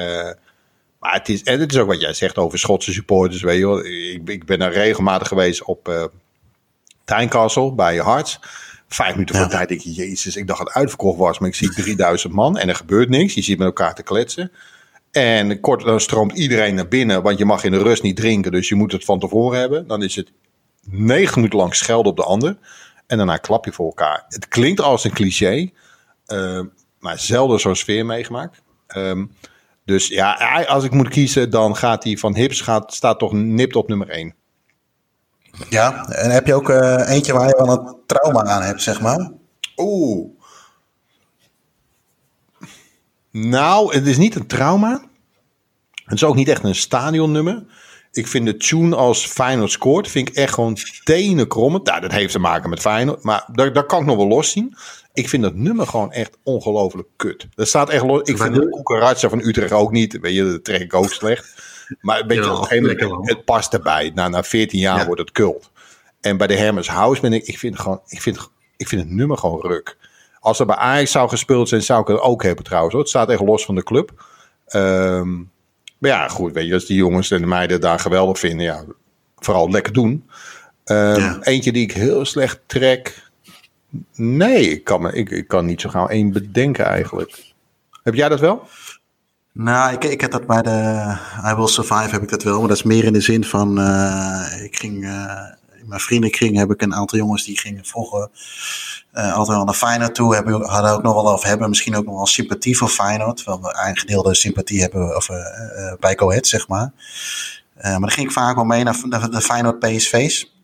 maar het, is, en het is ook wat jij zegt over Schotse supporters. Weet je wel. Ik, ik ben daar regelmatig geweest op eh Tynecastle bij Hearts. Vijf minuten voor Ja. tijd denk je, jezus, ik dacht dat het uitverkocht was. Maar ik zie 3000 man en er gebeurt niks. Je ziet met elkaar te kletsen. En kort dan stroomt iedereen naar binnen, want je mag in de rust niet drinken. Dus je moet het van tevoren hebben. Dan is het negen minuten lang schelden op de ander. En daarna klap je voor elkaar. Het klinkt als een cliché, eh, maar zelden zo'n sfeer meegemaakt. Ehm, dus ja, als ik moet kiezen, dan gaat hij van Hips gaat, staat toch nipt op nummer 1. Ja, en heb je ook eh, eentje waar je wel een trauma aan hebt, zeg maar? Oeh. Nou, het is niet een trauma. Het is ook niet echt een stadionnummer. Ik vind de tune als Feyenoord scoort, vind ik echt gewoon tenen krommen. Nou, dat heeft te maken met Feyenoord, maar daar, daar kan ik nog wel los zien. Ik vind dat nummer gewoon echt ongelooflijk kut. Dat staat echt los. Ik vind de Cucaracha van Utrecht ook niet. Weet je, dat trek ik ook slecht. Maar Ja, een wel. het past erbij. Na, na 14 jaar Ja. wordt het cult. En bij de Hermes House ben ik, ik vind, gewoon, ik, vind, ik vind het nummer gewoon ruk. Als er bij Ajax zou gespeeld zijn, zou ik het ook hebben trouwens. Hoor. Het staat echt los van de club. Ehm, maar ja, goed, weet je, als die jongens en de meiden daar geweldig vinden, ja, vooral lekker doen. Ehm, Ja. Eentje die ik heel slecht trek. Nee, ik kan, me, ik, kan niet zo gauw één bedenken eigenlijk. Heb jij dat wel? Nou, ik, ik heb dat bij de I Will Survive heb ik dat wel, maar dat is meer in de zin van, eh, ik ging, eh, in mijn vriendenkring heb ik een aantal jongens die gingen vroeger eh, altijd wel naar Feyenoord toe, hebben, hadden ook nog wel of hebben misschien ook nog wel sympathie voor Feyenoord, terwijl we eigen gedeelde sympathie hebben of, bij Ahead, zeg maar. Maar dan ging ik vaak wel mee naar, naar de Feyenoord PSV's.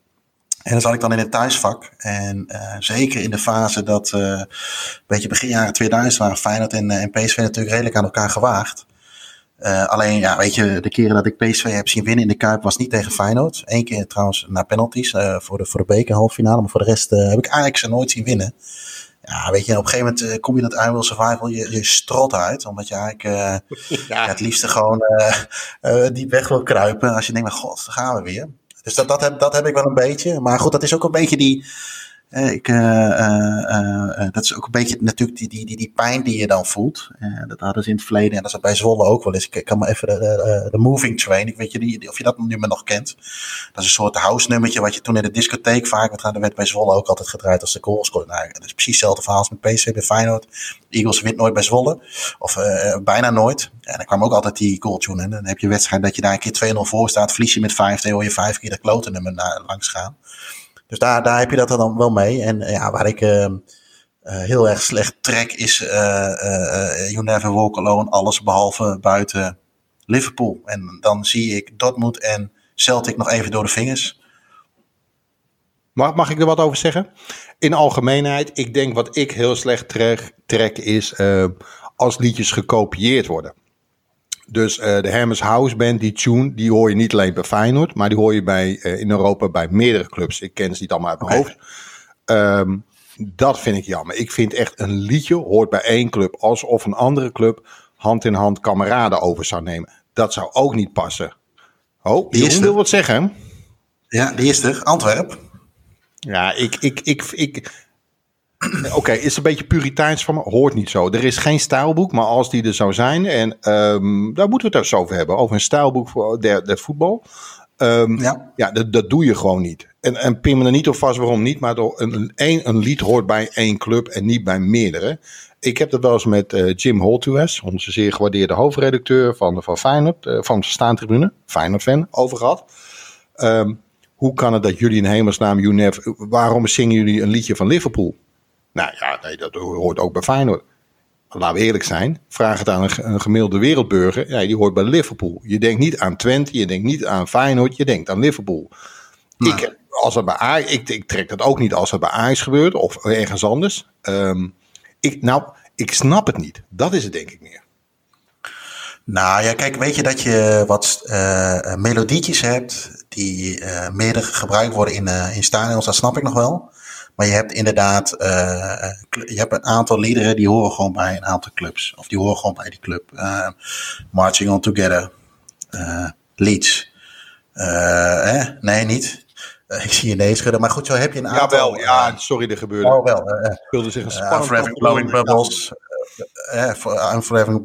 En dan zat ik dan in het thuisvak. En eh, zeker in de fase dat, eh, een beetje begin jaren 2000 waren Feyenoord en, eh, en PSV natuurlijk redelijk aan elkaar gewaagd. Alleen, ja, weet je, de keren dat ik PSV heb zien winnen in de Kuip was niet tegen Feyenoord. Eén keer trouwens naar penalties voor, de, voor de beker halffinale. Maar voor de rest heb ik eigenlijk ze nooit zien winnen. Ja, weet je, op een gegeven moment kom je dat I Will Survival, je, je strot uit. Omdat je eigenlijk (laughs) ja, het liefste gewoon diep weg wil kruipen. Als je denkt, maar god, daar gaan we weer. Dus dat, dat, heb, dat heb ik wel een beetje. Maar goed, dat is ook een beetje die... eh, ik, eh, eh, dat is ook een beetje natuurlijk die, die, die, die pijn die je dan voelt. Dat hadden ze in het verleden en dat is bij Zwolle ook wel eens. Ik, kan maar even de, de, Moving Train, ik weet je die, of je dat nummer nog kent. Dat is een soort house nummertje wat je toen in de discotheek vaak. Er werd bij Zwolle ook altijd gedraaid als de goal scoorde. Nou, dat is precies hetzelfde verhaal als met PSV bij Feyenoord. Eagles wint nooit bij Zwolle. Of bijna nooit. En dan kwam ook altijd die goal tune in. Dan heb je wedstrijd dat je daar een keer 2-0 voor staat. Verlies je met 5 hoor je vijf keer dat klote nummer langs gaan. Dus daar, daar heb je dat dan wel mee. En eh, ja, waar ik eh, eh, heel erg slecht trek is eh, You Never Walk Alone. Alles behalve buiten Liverpool. En dan zie ik Dortmund en Celtic nog even door de vingers. Mag, mag ik er wat over zeggen? In algemeenheid, ik denk wat ik heel slecht trek, trek is eh, als liedjes gekopieerd worden. Dus eh, de Hermes House Band, die tune, die hoor je niet alleen bij Feyenoord, maar die hoor je bij, eh, in Europa bij meerdere clubs. Ik ken ze niet allemaal uit mijn hoofd. Ehm, dat vind ik jammer. Ik vind echt een liedje hoort bij één club, alsof een andere club hand in hand kameraden over zou nemen. Dat zou ook niet passen. Oh, Jeroen er. wil wat zeggen. Ja, die is er. Antwerp. Ja, ik. ik, ik, ik Oké, is een beetje puriteins van me. Hoort niet zo. Er is geen stijlboek, maar als die er zou zijn. En ehm, daar moeten we het eens over hebben. Over een stijlboek voor de, de voetbal. Ehm, Ja. ja, dat, dat doe je gewoon niet. En, en pin me er niet op vast waarom niet. Maar door een, een, een, een lied hoort bij één club en niet bij meerdere. Ik heb dat wel eens met eh, Jim Holtues, onze zeer gewaardeerde hoofdredacteur van, van Feyenoord, eh, van de Staantribune, Feyenoord-fan, over gehad. Ehm, hoe kan het dat jullie in hemelsnaam, UNEF, waarom zingen jullie een liedje van Liverpool? Nou ja, nee, dat hoort ook bij Feyenoord. Laten we eerlijk zijn. Vraag het aan een, een gemiddelde wereldburger. Ja, die hoort bij Liverpool. Je denkt niet aan Twente, je denkt niet aan Feyenoord, je denkt aan Liverpool. Nou. Ik, als het bij Ajax, ik, ik trek dat ook niet als het bij Ajax gebeurt of ergens anders. Ehm, ik, nou, ik snap het niet. Dat is het denk ik meer. Nou ja, kijk, weet je dat je wat uh, melodietjes hebt die uh, meer gebruikt worden in, uh, in stadions, dat snap ik nog wel. Maar je hebt inderdaad, je hebt een aantal liederen die horen gewoon bij een aantal clubs. Of die horen gewoon bij die club. Marching On Together, Leeds. Eh, nee, niet. ik zie je nee schudden. Maar goed, zo heb je een aantal... Jawel, ja, sorry, er gebeurde. Oh, wel. Ik wilde zeggen, spannend. Forever Blowing Bubbles. I'm forever,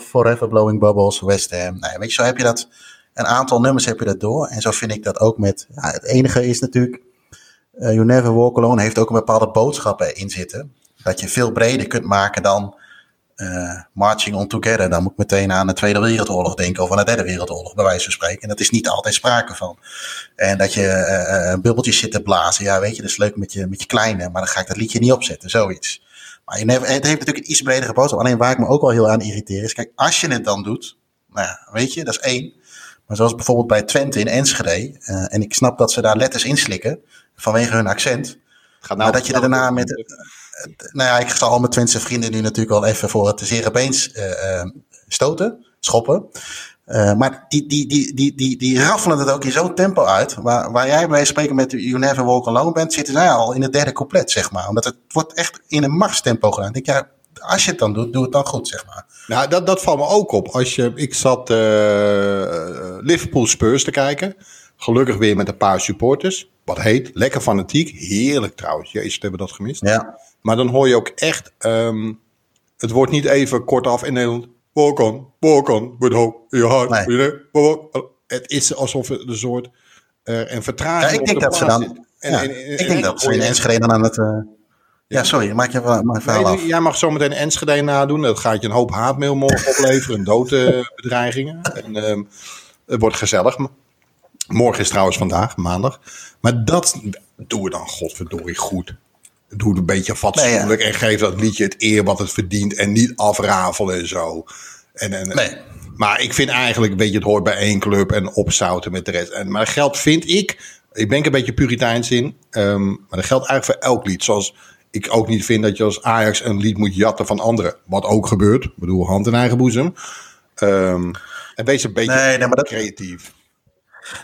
forever Blowing Bubbles, West Ham. Nee, weet je, zo heb je dat... Een aantal nummers heb je dat door. En zo vind ik dat ook met... Ja, het enige is natuurlijk... Uh, you Never Walk Alone heeft ook een bepaalde boodschappen in zitten. Dat je veel breder kunt maken dan uh, Marching on Together. Dan moet ik meteen aan de Tweede Wereldoorlog denken of aan de Derde Wereldoorlog, bij wijze van spreken. En dat is niet altijd sprake van. En dat je uh, bubbeltjes zit te blazen. Ja, weet je, dat is leuk met je, met je kleine, maar dan ga ik dat liedje niet opzetten, zoiets. Maar het heeft natuurlijk een iets bredere boodschap. Alleen waar ik me ook wel heel aan irriteer is, kijk, als je het dan doet, nou weet je, dat is één. Maar zoals bijvoorbeeld bij Twente in Enschede, en ik snap dat ze daar letters inslikken vanwege hun accent. Gaat nou maar dat je er daarna met, nou ja, ik zal al mijn Twentse vrienden nu natuurlijk al even voor het zere beens uh, stoten, schoppen. Uh, maar die, die, die, die, die, die raffelen het ook in zo'n tempo uit. Waar, waar jij bij spreken met You Never Walk Alone bent, zitten zij al in het derde couplet, zeg maar. Omdat het wordt echt in een marstempo gedaan. Ik denk, ja, als je het dan doet, doe het dan goed, zeg maar. Nou, dat, dat valt me ook op. Als je, ik zat uh, Liverpool Spurs te kijken. Gelukkig weer met een paar supporters. Wat heet, lekker fanatiek. Heerlijk trouwens. Jezus, hebben we dat gemist. Ja. Maar dan hoor je ook echt, um, het wordt niet even kortaf in Nederland. Walk on, walk on, with hope your heart. Nee. Het is alsof het een soort uh, een vertraging ja, ik denk dat ze dan, en, ja, en, en, ik denk dat ze in Enschede dan aan het... Uh, ja, sorry, maak je maar verhaal nee, af. Jij mag zometeen Enschede nadoen. Dat gaat je een hoop haatmail morgen opleveren. doodbedreigingen. en um, het wordt gezellig. Morgen is trouwens vandaag, maandag. Maar dat doen we dan godverdorie goed doe het een beetje fatsoenlijk en geef dat liedje het eer wat het verdient en niet afrafelen en zo. En, en, nee. Maar ik vind eigenlijk, weet je, het hoort bij één club en opzouten met de rest. En, maar dat geldt, vind ik, ik ben een beetje puriteins in, um, maar dat geldt eigenlijk voor elk lied. Zoals ik ook niet vind dat je als Ajax een lied moet jatten van anderen. Wat ook gebeurt. Ik bedoel, hand in eigen boezem. Um, en wees een beetje nee, nee, maar dat, creatief.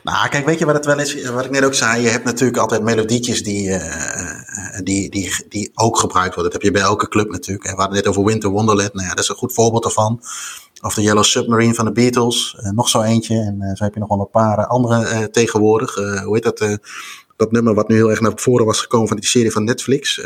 Nou, kijk, weet je wat het wel is? Wat ik net ook zei, je hebt natuurlijk altijd melodietjes die, uh, die, die, die ook gebruikt worden. Dat heb je bij elke club natuurlijk. We hadden net over Winter Wonderland. Nou ja, dat is een goed voorbeeld ervan. Of de Yellow Submarine van de Beatles. Uh, nog zo eentje. En zo heb je nog wel een paar andere tegenwoordig. hoe heet dat? dat nummer wat nu heel erg naar voren was gekomen van die serie van Netflix.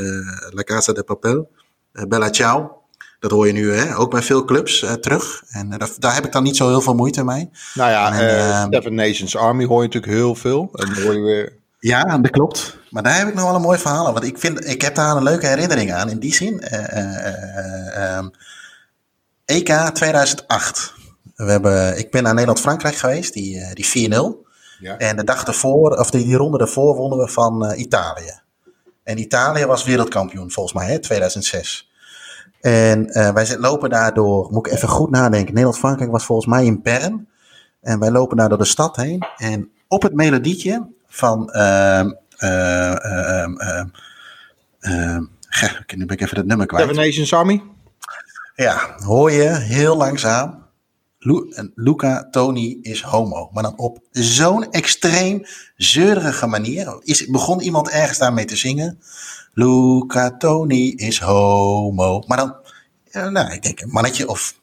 La Casa de Papel. Bella Ciao. Dat hoor je nu hè, ook bij veel clubs uh, terug. En uh, daar heb ik dan niet zo heel veel moeite mee. Nou ja, en, uh, Seven Nations Army hoor je natuurlijk heel veel. En hoor je weer... Ja, dat klopt. Maar daar heb ik nog wel een mooi verhaal Want ik, vind, ik heb daar een leuke herinnering aan. In die zin, um, EK 2008. We hebben, ik ben naar Nederland-Frankrijk geweest, die, die 4-0. Ja. En de dag ervoor, of die, die ronde ervoor, wonnen we van Italië. En Italië was wereldkampioen volgens mij, hè, 2006. En uh, wij lopen daardoor, moet ik even goed nadenken. Nederland-Frankrijk was volgens mij in Bern. En wij lopen daar door de stad heen. En op het melodietje van. Uh, uh, nu ben ik even het nummer kwijt. Seven Nations Army? Ja, hoor je heel langzaam. Luca Tony is homo. Maar dan op zo'n extreem zeurige manier. Is, begon iemand ergens daarmee te zingen. Luca Tony is homo. Maar dan, nou, ik denk een mannetje of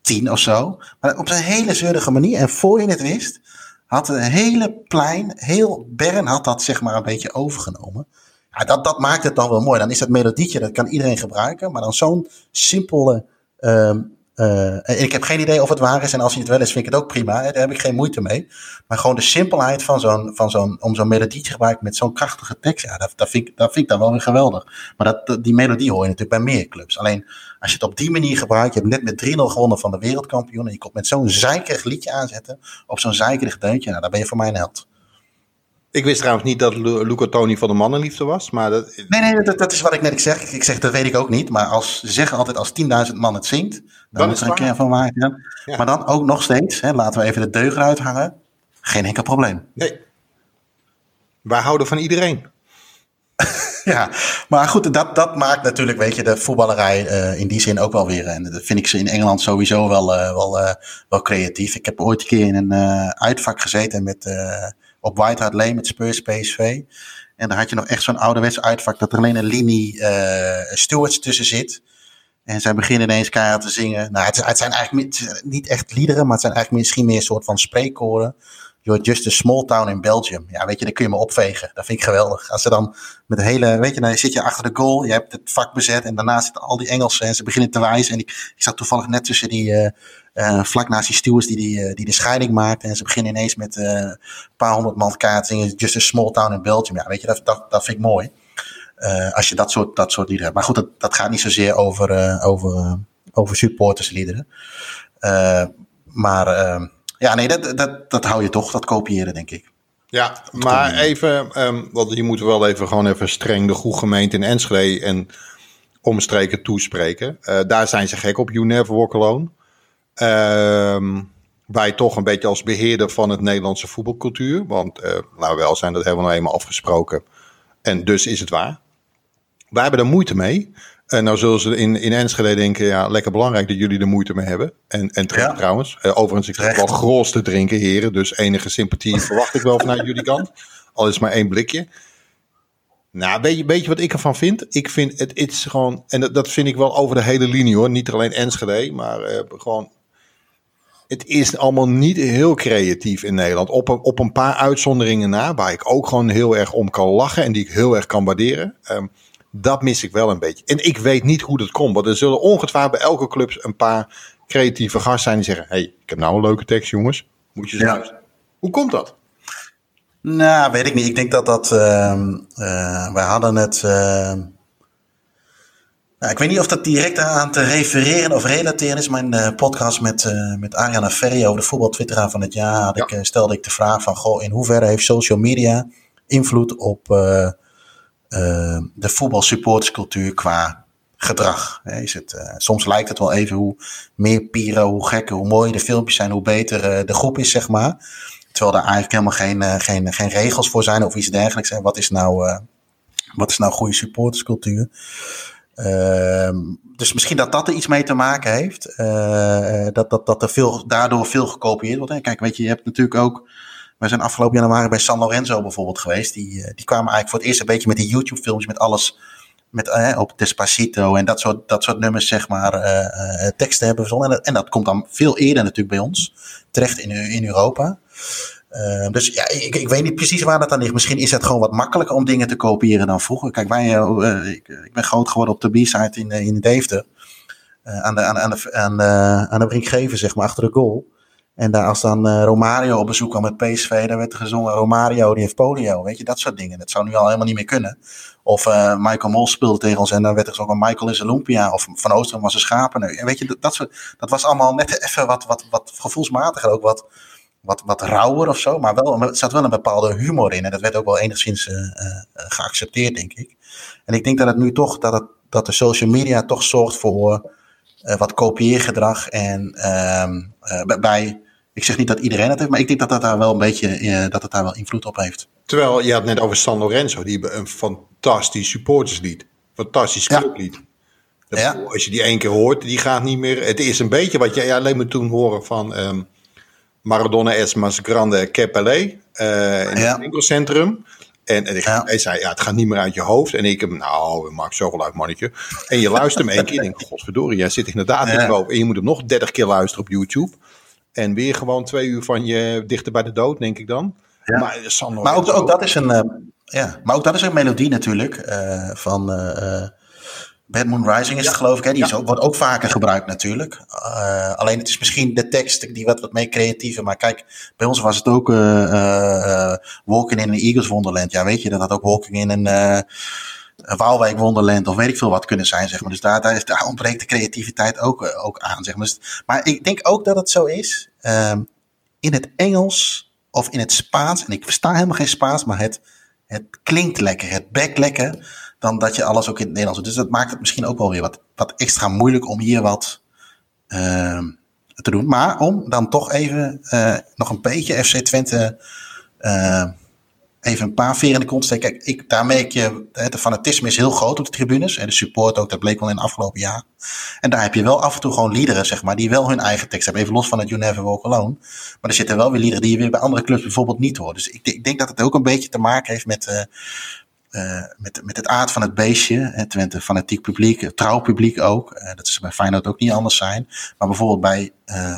tien of zo. Maar op zijn hele zeurige manier. En voor je het wist, had een hele plein, heel Bern had dat zeg maar een beetje overgenomen. Ja, dat, dat maakt het dan wel mooi. Dan is dat melodietje, dat kan iedereen gebruiken. Maar dan zo'n simpele um, uh, ik heb geen idee of het waar is. En als hij het wel is, vind ik het ook prima. Daar heb ik geen moeite mee. Maar gewoon de simpelheid van zo'n, van zo'n, om zo'n melodie te gebruiken met zo'n krachtige tekst. Ja, dat, dat, vind ik, dat vind ik dan wel weer geweldig. Maar dat, die melodie hoor je natuurlijk bij meer clubs. Alleen als je het op die manier gebruikt. Je hebt net met 3-0 gewonnen van de wereldkampioen. En je komt met zo'n zeikerig liedje aanzetten. Op zo'n zeikerig deuntje. Nou, dan ben je voor mij een held. Ik wist trouwens niet dat Luca Toni van de mannenliefde was. Maar dat... Nee, nee, dat, dat, is wat ik net zeg. Ik zeg, dat weet ik ook niet. Maar als, ze zeggen altijd als 10.000 man het zingt, dan moet er een keer van maken. Ja. Maar dan ook nog steeds, hè, laten we even de deugen uithangen. Geen enkel probleem. Nee. Wij houden van iedereen. (laughs) ja, Maar goed, dat, dat maakt natuurlijk, weet je, de voetballerij uh, in die zin ook wel weer. En dat vind ik ze in Engeland sowieso wel, uh, wel, uh, wel creatief. Ik heb ooit een keer in een uitvak gezeten met, op White Hart Lane met Spurs PSV. En daar had je nog echt zo'n ouderwets uitvak dat er alleen een linie stewards tussen zit. En zij beginnen ineens keihard te zingen. Nou, het, het zijn eigenlijk niet echt liederen, maar het zijn eigenlijk misschien meer een soort van spreekkoren. You're just a small town in Belgium. Ja, weet je, dan kun je me opvegen. Dat vind ik geweldig. Als ze dan met de hele, weet je, dan zit je achter de goal. Je hebt het vak bezet en daarna zitten al die Engelsen en ze beginnen te wijzen. En ik, ik zat toevallig net tussen die, uh, uh, vlak naast die stewards die, die, uh, die de scheiding maakten. En ze beginnen ineens met een paar honderd man kaarten. Just a small town in Belgium. Ja, weet je, dat, dat, dat vind ik mooi. als je dat soort, dat soort liederen hebt. Maar goed, dat, dat gaat niet zozeer over, over, over supportersliederen. maar ja, nee, dat, dat, dat hou je toch, dat kopiëren, denk ik. Ja, maar even, um, want je moet wel even gewoon even streng de goede gemeente in Enschede en omstreken toespreken. Uh, daar zijn ze gek op, You Never Walk Alone. Uh, wij toch een beetje als beheerder van het Nederlandse voetbalcultuur. Want, uh, nou wel zijn dat hebben we nou eenmaal afgesproken. En dus is het waar. Wij hebben er moeite mee. En nou zullen ze in, in Enschede denken, ja, lekker belangrijk dat jullie er moeite mee hebben. En, en trouwens. Uh, overigens, ik heb wel gros te drinken, heren. Dus enige sympathie (laughs) verwacht ik wel vanuit jullie kant. Al is maar één blikje. Nou, weet je, weet je wat ik ervan vind? Ik vind het, het is gewoon, en dat, dat vind ik wel over de hele linie hoor. Niet alleen Enschede, maar uh, gewoon het is allemaal niet heel creatief in Nederland. Op een, op een paar uitzonderingen na, waar ik ook gewoon heel erg om kan lachen en die ik heel erg kan waarderen. Um, dat mis ik wel een beetje. En ik weet niet hoe dat komt. Want er zullen ongetwijfeld bij elke club een paar creatieve gasten zijn die zeggen: hey, ik heb nou een leuke tekst, jongens. Moet je ja. Hoe komt dat? Nou, weet ik niet. Ik denk dat dat. Uh, uh, wij hadden het. Uh, nou, ik weet niet of dat direct aan te refereren of relateren is. Mijn podcast met, uh, met Ariana Ferry over de voetbaltwitteraar van het jaar. Had ja. ik, stelde ik de vraag van: goh, in hoeverre heeft social media invloed op uh, de voetbalsupporterscultuur qua gedrag. Is het, uh, soms lijkt het wel even hoe meer pieren, hoe gekker, hoe mooier de filmpjes zijn, hoe beter uh, de groep is, zeg maar. Terwijl er eigenlijk helemaal geen, geen, geen regels voor zijn of iets dergelijks. En wat is nou, wat is nou goede supporterscultuur? Ehm, dus misschien dat dat er iets mee te maken heeft. dat, dat, dat er veel, daardoor veel gekopieerd wordt. Kijk, weet je, je hebt natuurlijk ook wij zijn afgelopen januari bij San Lorenzo bijvoorbeeld geweest. Die, eh, die kwamen eigenlijk voor het eerst een beetje met die YouTube-films met alles. Met, eh, op Despacito en dat soort, dat soort nummers, zeg maar, uh, teksten hebben verzonnen. En dat, en dat komt dan veel eerder natuurlijk bij ons, terecht in, in Europa. Uh, dus ja, ik, ik weet niet precies waar dat aan ligt. Misschien is het gewoon wat makkelijker om dingen te kopiëren dan vroeger. Kijk, wij, ik, ik, ben groot geworden op de B-side in, in Deventer. Aan de, aan, aan de, aan de, aan de zeg maar, achter de goal. En daar als dan uh, Romario op bezoek kwam met PSV, dan werd er gezongen Romario die heeft polio. Weet je, dat soort dingen. Dat zou nu al helemaal niet meer kunnen. Of uh, Michael Mol speelde tegen ons en dan werd er gezongen Michael is Olympia. Of Van Oostrum was een schapen. En weet je, dat, dat, soort, dat was allemaal net even wat, wat, wat gevoelsmatiger. Ook wat, wat, wat rauwer of zo. Maar wel, er zat wel een bepaalde humor in. En dat werd ook wel enigszins uh, geaccepteerd, denk ik. En ik denk dat het nu toch, dat, het, dat de social media toch zorgt voor wat kopieergedrag. En ehm, bij ik zeg niet dat iedereen het heeft, maar ik denk dat dat daar wel een beetje uh, dat het daar wel invloed op heeft. Terwijl je had net over San Lorenzo, die hebben een fantastisch supporterslied. Fantastisch clublied. Ja. Ja. Als je die één keer hoort, die gaat niet meer. Het is een beetje wat jij alleen maar toen horen van um, Maradona es mas grande que Pelé uh, in het winkelcentrum. En, en ik, ja. hij zei, ja, het gaat niet meer uit je hoofd. En ik heb, nou, maak zoveel uit, mannetje. En je luistert hem één keer en denk, godverdorie, jij zit inderdaad ja. boven. En je moet hem nog 30 keer luisteren op YouTube. En weer gewoon twee uur van je dichter bij de dood, denk ik dan. Ja. Maar, Sander, maar ook, ook, dat is een, uh, ja, maar ook dat is een melodie natuurlijk. Uh, van uh, Bad Moon Rising is ja. het geloof ik. Hè? Die ja. is ook, wordt ook vaker gebruikt natuurlijk. alleen het is misschien de tekst die wat, wat meer creatiever. Maar kijk, bij ons was het ook Walking in an Eagles Wonderland. Ja, weet je, dat had ook Walking in een Waalwijk Wonderland of weet ik veel wat kunnen zijn, zeg maar. Dus daar, daar, ontbreekt de creativiteit ook, uh, ook aan, zeg maar. Dus, maar ik denk ook dat het zo is. Um, in het Engels of in het Spaans, en ik versta helemaal geen Spaans, maar het, het klinkt lekker, het bek lekker, dan dat je alles ook in het Nederlands doet. Dus dat maakt het misschien ook wel weer wat, wat extra moeilijk om hier wat uh, te doen. Maar om dan toch even uh, nog een beetje FC Twente uh, even een paar veren in de kont steken. Kijk, ik, daar merk je, het fanatisme is heel groot op de tribunes. En de support ook, dat bleek wel in het afgelopen jaar. En daar heb je wel af en toe gewoon liederen, zeg maar, die wel hun eigen tekst hebben. Even los van het You Never Walk Alone. Maar er zitten wel weer liederen die je weer bij andere clubs bijvoorbeeld niet hoort. Dus ik, ik denk dat het ook een beetje te maken heeft met, uh, uh, met, met het aard van het beestje. Het Twente fanatiek publiek, trouw publiek ook. Uh, dat is bij Feyenoord ook niet anders zijn. Maar bijvoorbeeld bij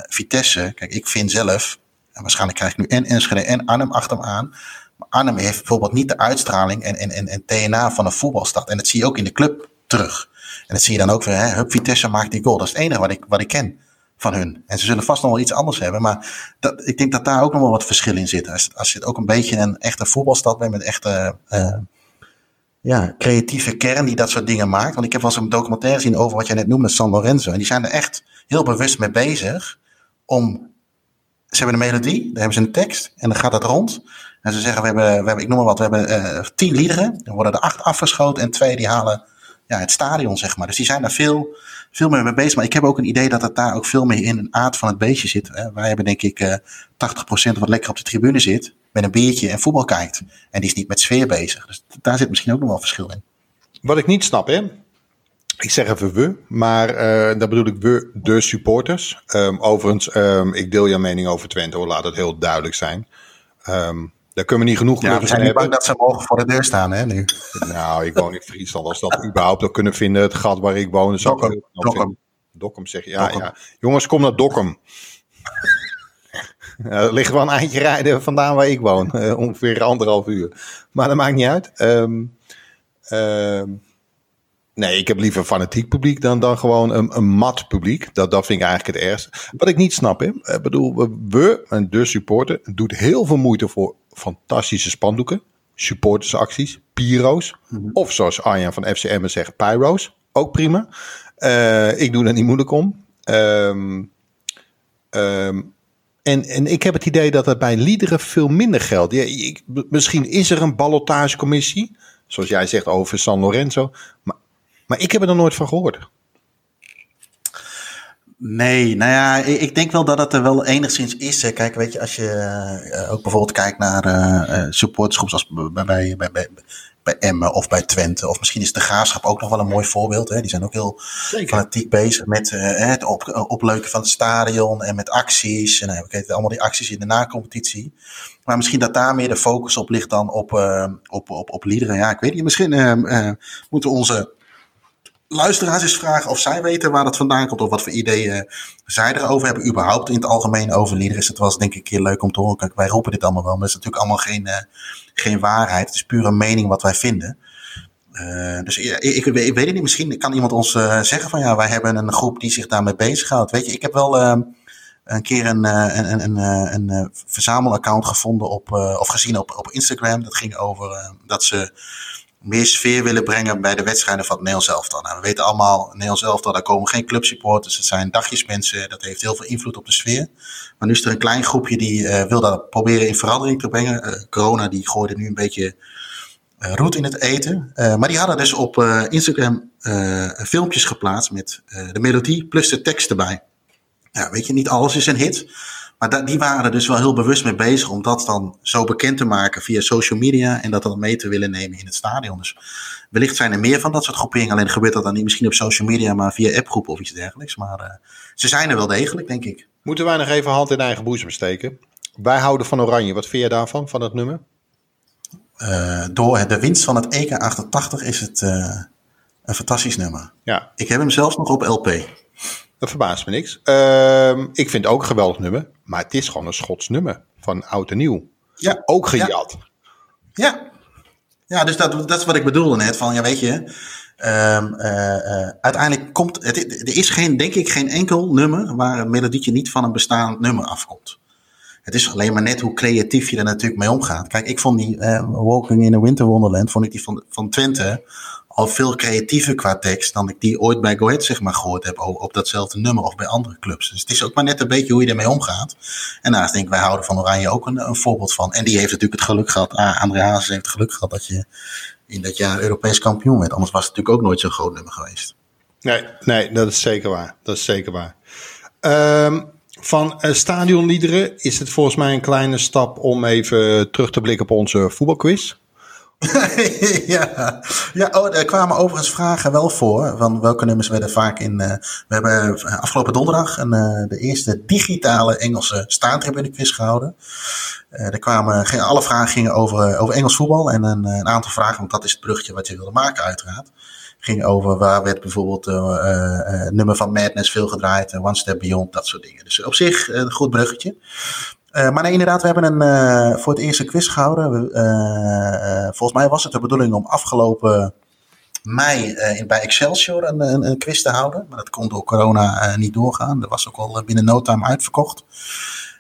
Vitesse, kijk, ik vind zelf, en waarschijnlijk krijg ik nu en Enschede en Arnhem achter hem aan Arnhem heeft bijvoorbeeld niet de uitstraling en, en, en, van een voetbalstad. En dat zie je ook in de club terug. En dat zie je dan ook weer, hè, Hup Vitesse maakt die goal. Dat is het enige wat ik, wat ik ken van hun. En ze zullen vast nog wel iets anders hebben. Maar dat, ik denk dat daar ook nog wel wat verschil in zit. Als, als je ook een beetje een echte voetbalstad bent met echte uh, ja, creatieve kern die dat soort dingen maakt. Want ik heb wel eens een documentaire gezien over wat jij net noemde, San Lorenzo. En die zijn er echt heel bewust mee bezig om... Ze hebben een melodie, daar hebben ze een tekst en dan gaat dat rond. En ze zeggen, we hebben, we hebben ik noem maar wat, we hebben uh, tien liederen. Er worden er acht afgeschoten en twee die halen ja, het stadion, zeg maar. Dus die zijn daar veel, veel meer mee bezig. Maar ik heb ook een idee dat het daar ook veel meer in een aard van het beestje zit. Hè. Wij hebben denk ik uh, 80% wat lekker op de tribune zit, met een biertje en voetbal kijkt. En die is niet met sfeer bezig. Dus daar zit misschien ook nog wel verschil in. Wat ik niet snap, hè. Ik zeg even we, maar uh, bedoel ik we, de supporters. Um, overigens, um, ik deel jouw mening over Twente, hoor, laat het heel duidelijk zijn. Um, daar kunnen we niet genoeg ja, zijn niet bang dat ze mogen voor de deur staan, hè, nu. Nou, ik woon in Friesland. Als dat überhaupt ook kunnen vinden, het gat waar ik woon. Dokkum. Dokkum. Dokkum zeg je. Ja, Dokkum. ja. Jongens, kom naar Dokkum. (laughs) ja, er ligt wel een eindje rijden vandaan waar ik woon. Uh, ongeveer anderhalf uur. Maar dat maakt niet uit. Um, um, nee, ik heb liever fanatiek publiek dan, dan gewoon een, een mat publiek. Dat, dat vind ik eigenlijk het ergste. Wat ik niet snap, hè. Ik bedoel, we, en de supporter, doet heel veel moeite voor fantastische spandoeken, supportersacties, pyro's. Mm -hmm. Of zoals Arjan van FCM zegt, pyro's. Ook prima. Uh, ik doe er niet moeilijk om. Um, um, en, en ik heb het idee dat het bij liederen veel minder geldt. Ja, ik, misschien is er een ballotagecommissie, zoals jij zegt over San Lorenzo. Maar, maar ik heb er nog nooit van gehoord. Nee, nou ja, ik denk wel dat het er wel enigszins is. Kijk, weet je, als je uh, ook bijvoorbeeld kijkt naar uh, supportersgroeps als bij, bij, bij, bij, bij Emmen of bij Twente. Of misschien is de Graafschap ook nog wel een mooi voorbeeld. Hè? Die zijn ook heel Zeker. fanatiek bezig met uh, het op, opleuken van het stadion en met acties. En we weten allemaal die acties in de nacompetitie. Maar misschien dat daar meer de focus op ligt dan op, op, op, op liederen. Ja, ik weet niet. Misschien moeten we onze luisteraars eens vragen of zij weten waar dat vandaan komt. Of wat voor ideeën zij erover hebben. Überhaupt in het algemeen over liederen. Het was denk ik een keer leuk om te horen. Kijk, wij roepen dit allemaal wel. Maar het is natuurlijk allemaal geen, uh, geen waarheid. Het is puur een mening wat wij vinden. Uh, dus ik, ik, weet het niet. Misschien kan iemand ons uh, zeggen van ja, wij hebben een groep die zich daarmee bezighoudt. Weet je, ik heb wel een keer een, een, een, een, een verzamelaccount gevonden op, of gezien op, op Instagram. Dat ging over dat ze meer sfeer willen brengen bij de wedstrijden van het Nederlands elftal. Nou, we weten allemaal, Nederlands elftal, daar komen geen clubsupporters. Het zijn dagjesmensen, dat heeft heel veel invloed op de sfeer. Maar nu is er een klein groepje die uh, wil dat proberen in verandering te brengen. Uh, corona die gooide nu een beetje uh, roet in het eten. maar die hadden dus op Instagram filmpjes geplaatst met de melodie plus de tekst erbij. Ja, weet je, niet alles is een hit. Maar da, die waren er dus wel heel bewust mee bezig om dat dan zo bekend te maken via social media en dat dan mee te willen nemen in het stadion. Dus wellicht zijn er meer van dat soort groeperingen. Alleen gebeurt dat dan niet misschien op social media, maar via appgroepen of iets dergelijks. Maar uh, ze zijn er wel degelijk, denk ik. Moeten wij nog even hand in eigen boezem steken? Wij houden van Oranje. Wat vind je daarvan, van het nummer? Uh, door de winst van het EK 88 is het uh, een fantastisch nummer. Ja. Ik heb hem zelfs nog op LP. Dat verbaast me niks. Uh, ik vind het ook een geweldig nummer. Maar het is gewoon een Schots nummer. Van oud en nieuw. Ja. Ook gejat. Ja. Ja, ja dus dat, dat is wat ik bedoelde net. Van ja, weet je. Um, uh, uh, uiteindelijk komt. Het, er is geen, denk ik, geen enkel nummer. waar een melodietje niet van een bestaand nummer afkomt. Het is alleen maar net hoe creatief je er natuurlijk mee omgaat. Kijk, ik vond die uh, Walking in a Winter Wonderland. vond ik die van, van Twente al veel creatiever qua tekst dan ik die ooit bij Go Ahead zeg maar gehoord heb op, datzelfde nummer of bij andere clubs. Dus het is ook maar net een beetje hoe je ermee omgaat. En naast denk ik, wij houden van Oranje ook een, een voorbeeld van. En die heeft natuurlijk het geluk gehad, ah, André Hazes heeft het geluk gehad dat je in dat jaar Europees kampioen werd. Anders was het natuurlijk ook nooit zo'n groot nummer geweest. Nee, nee, dat is zeker waar. Dat is zeker waar. Um, van uh, stadionliederen is het volgens mij een kleine stap om even terug te blikken op onze voetbalquiz. (laughs) ja, ja oh, er kwamen overigens vragen wel voor. Van welke nummers werden vaak in. Uh, we hebben afgelopen donderdag een, uh, de eerste digitale Engelse staantribune quiz gehouden. Er kwamen, alle vragen gingen over, over Engels voetbal. En een, een, aantal vragen, want dat is het bruggetje wat je wilde maken, uiteraard. Ging over waar werd bijvoorbeeld het nummer van Madness veel gedraaid. One Step Beyond, dat soort dingen. Dus op zich een goed bruggetje. Uh, maar nee, inderdaad, we hebben een, uh, voor het eerst een quiz gehouden. We, uh, volgens mij was het de bedoeling om afgelopen mei in, bij Excelsior een, een, een, quiz te houden. Maar dat kon door corona niet doorgaan. Dat was ook al binnen no time uitverkocht.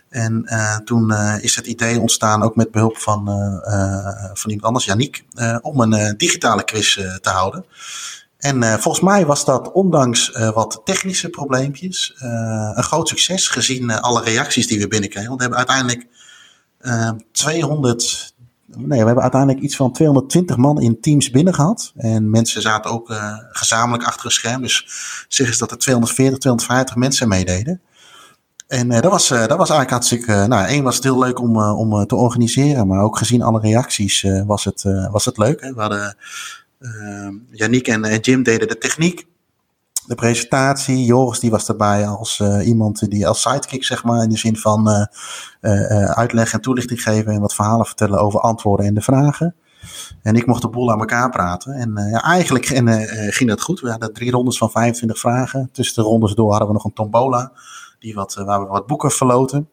En toen is het idee ontstaan, ook met behulp van, van iemand anders, Yannick, om een digitale quiz te houden. En uh, volgens mij was dat ondanks uh, wat technische probleempjes uh, een groot succes gezien alle reacties die we binnenkregen. Want we hebben uiteindelijk 200, nee, we hebben uiteindelijk iets van 220 man in teams binnen gehad. En mensen zaten ook gezamenlijk achter een scherm. Dus zeg eens dat er 240, 250 mensen meededen. En dat, was, dat was eigenlijk hartstikke. nou, één was het heel leuk om, om te organiseren. Maar ook gezien alle reacties was, het, was het leuk. Hè? We hadden Yannick en uh, Jim deden de techniek, de presentatie. Joris die was erbij als uh, iemand die als sidekick, zeg maar, in de zin van uh, uitleg en toelichting geven en wat verhalen vertellen over antwoorden en de vragen. En ik mocht de boel aan elkaar praten. En ja, eigenlijk en, ging dat goed. We hadden drie rondes van 25 vragen. Tussen de rondes door hadden we nog een tombola, die wat, waar we wat boeken verloten.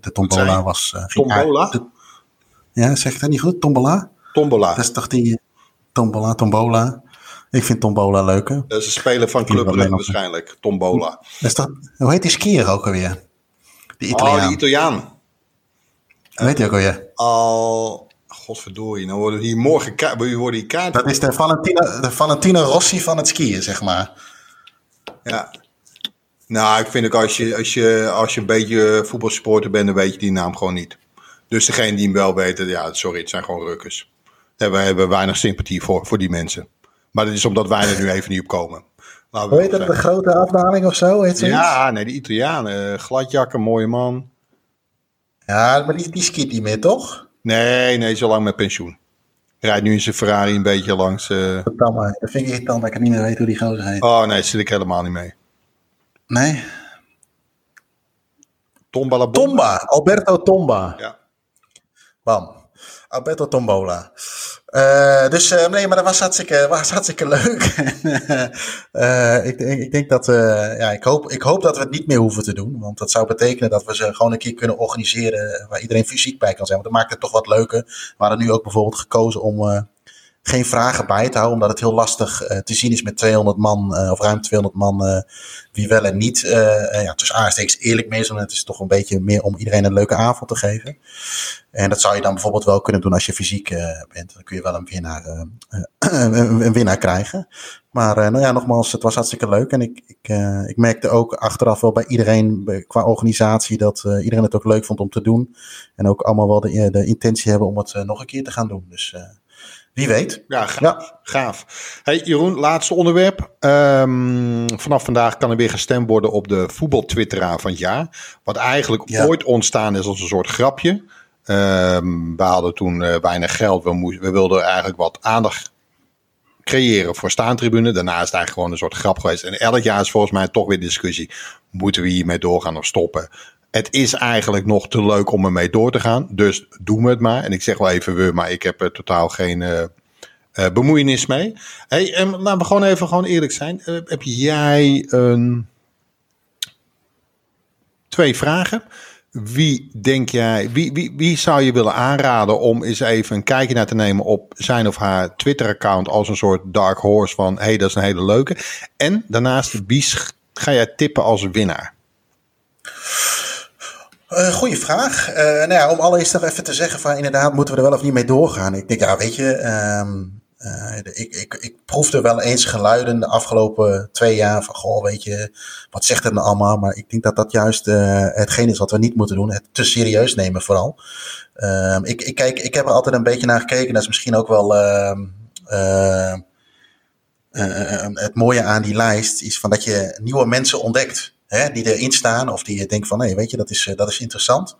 de tombola was... tombola? De, ja, zeg ik dat niet goed? Tombola? Tombola. Dat is toch die... Tombola, Tombola. Ik vind Tombola leuker. Dat is een speler van Club Brugge waarschijnlijk. Tombola. Dat is toch, hoe heet die skier ook alweer? Die Italiaan. Oh, die Italiaan. Hoe heet die ook alweer? Al... Godverdorie, nou worden hier morgen ka worden hier kaarten. Dat is de Valentino, de Valentino Rossi van het skiën, zeg maar. Ja. Nou, ik vind ook als je, als je, als je een beetje voetbalsporter bent, dan weet je die naam gewoon niet. Dus degene die hem wel weten, ja, sorry, het zijn gewoon rukkers. En wij hebben weinig sympathie voor, voor die mensen. Maar dat is omdat wij er nu even niet op komen. Hoe heet dat, de grote afdaling of zo? Heet ja, nee, de Italianen. Gladjakken, mooie man. Ja, maar die, die skiet niet meer, toch? Nee, nee, zo lang met pensioen. Rijdt nu in zijn Ferrari een beetje langs... Uh... Dat vind ik irritant dat ik niet meer weet hoe die gozer heet. Oh nee, zit ik helemaal niet mee. Nee? Tomba Tomba, Alberto Tomba. Ja. Bam. Alberto Tombola. Uh, dus uh, nee, maar dat was hartstikke, was hartstikke leuk. (laughs) ik, ik, denk dat, ja, ik hoop, ik hoop dat we het niet meer hoeven te doen. Want dat zou betekenen dat we ze gewoon een keer kunnen organiseren waar iedereen fysiek bij kan zijn. Want dat maakt het toch wat leuker. We hadden nu ook bijvoorbeeld gekozen om geen vragen bij te houden, omdat het heel lastig uh, te zien is met 200 man, uh, of ruim 200 man, uh, wie wel en niet. ja, tussen aanstekens eerlijk mee, het is toch een beetje meer om iedereen een leuke avond te geven. En dat zou je dan bijvoorbeeld wel kunnen doen als je fysiek bent. Dan kun je wel een winnaar, een winnaar krijgen. Maar nou ja, nogmaals, het was hartstikke leuk. En ik, ik, ik merkte ook achteraf wel bij iedereen, qua organisatie, dat iedereen het ook leuk vond om te doen. En ook allemaal wel de, de intentie hebben om het nog een keer te gaan doen. Dus wie weet. Ja, gaaf. gaaf. Hey, Jeroen, laatste onderwerp. Um, vanaf vandaag kan er weer gestemd worden op de voetbaltwitteraar van het jaar. Wat eigenlijk ooit ontstaan is als een soort grapje. Um, we hadden toen uh, weinig geld. We, moest, we wilden eigenlijk wat aandacht creëren voor staantribune. Daarna is het eigenlijk gewoon een soort grap geweest. En elk jaar is volgens mij toch weer discussie. Moeten we hiermee doorgaan of stoppen? Het is eigenlijk nog te leuk om ermee door te gaan. Dus doen we het maar. En ik zeg wel even we, maar ik heb er totaal geen uh, uh, bemoeienis mee. Hey, en laten we gewoon even gewoon eerlijk zijn. Uh, heb jij een... twee vragen? Wie denk jij, wie, wie, wie zou je willen aanraden om eens even een kijkje naar te nemen op zijn of haar Twitter-account als een soort dark horse van hé, hey, dat is een hele leuke. En daarnaast, wie ga jij tippen als winnaar? Uh, goeie vraag. Uh, nou ja, om allereerst nog even te zeggen van inderdaad moeten we er wel of niet mee doorgaan. Ik denk, ja, weet je, um, uh, ik, ik, ik proefde wel eens geluiden de afgelopen twee jaar van, goh, weet je, wat zegt het nou allemaal? Maar ik denk dat dat juist hetgeen is wat we niet moeten doen. Het te serieus nemen vooral. Um, ik, ik, kijk, ik heb er altijd een beetje naar gekeken. Dat is misschien ook wel het mooie aan die lijst, is van dat je nieuwe mensen ontdekt. Hè, die erin staan. Of die je denkt van, nee, weet je, dat is, dat is interessant.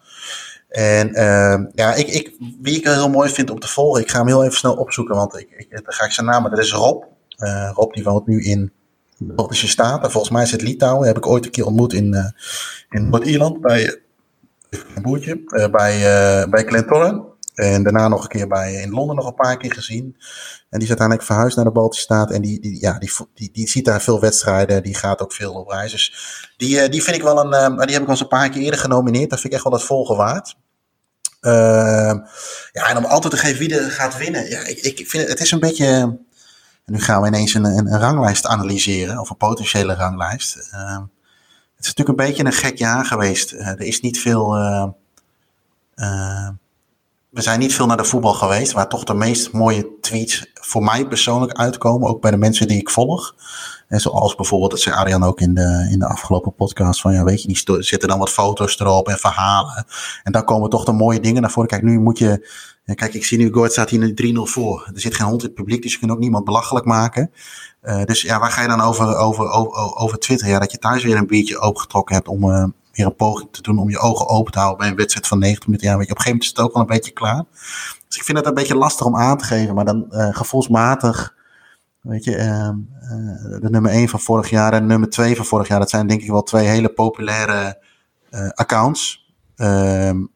En uh, ja, ik, ik, wie ik heel mooi vind om te volgen, ik ga hem heel even snel opzoeken, want ik, ik, dan ga ik zijn naam, dat is Rob. Uh, Rob die woont nu in Baltische Staten. Volgens mij is het Litouwen. Heb ik ooit een keer ontmoet in, uh, in Noord-Ierland bij een boertje, bij, bij. En daarna nog een keer bij, in Londen nog een paar keer gezien. En die is uiteindelijk verhuisd naar de Baltische Staten. En die, die, ja, die, die, die ziet daar veel wedstrijden. Die gaat ook veel op reis. Dus die, die vind ik wel een. die heb ik al eens een paar keer eerder genomineerd. Dat vind ik echt wel het volgen waard. Uh, ja, en om altijd te geven wie er gaat winnen. Ja, ik, ik vind het, is een beetje. En nu gaan we ineens een, een, ranglijst analyseren, of een potentiële ranglijst. Uh, het is natuurlijk een beetje een gek jaar geweest. Er is niet veel. We zijn niet veel naar de voetbal geweest, waar toch de meest mooie tweets voor mij persoonlijk uitkomen, ook bij de mensen die ik volg. En zoals bijvoorbeeld, dat zei Arjan ook in de, in de afgelopen podcast, van ja, weet je, die zitten dan wat foto's erop en verhalen. En dan komen toch de mooie dingen naar voren. Kijk, nu moet je, kijk, ik zie nu, Gord staat hier nu 3-0 voor. Er zit geen hond in het publiek, dus je kunt ook niemand belachelijk maken. Uh, dus ja, waar ga je dan over, over, over, over Twitter? Ja, dat je thuis weer een biertje opengetrokken hebt om uh, weer een poging te doen om je ogen open te houden bij een wedstrijd van 90 minuten. Ja, weet je, op een gegeven moment is het ook wel een beetje klaar. Dus ik vind het een beetje lastig om aan te geven, maar dan uh, gevoelsmatig Weet je, uh, uh, de nummer 1 van vorig jaar en nummer 2 van vorig jaar, dat zijn denk ik wel twee hele populaire uh, accounts. Um,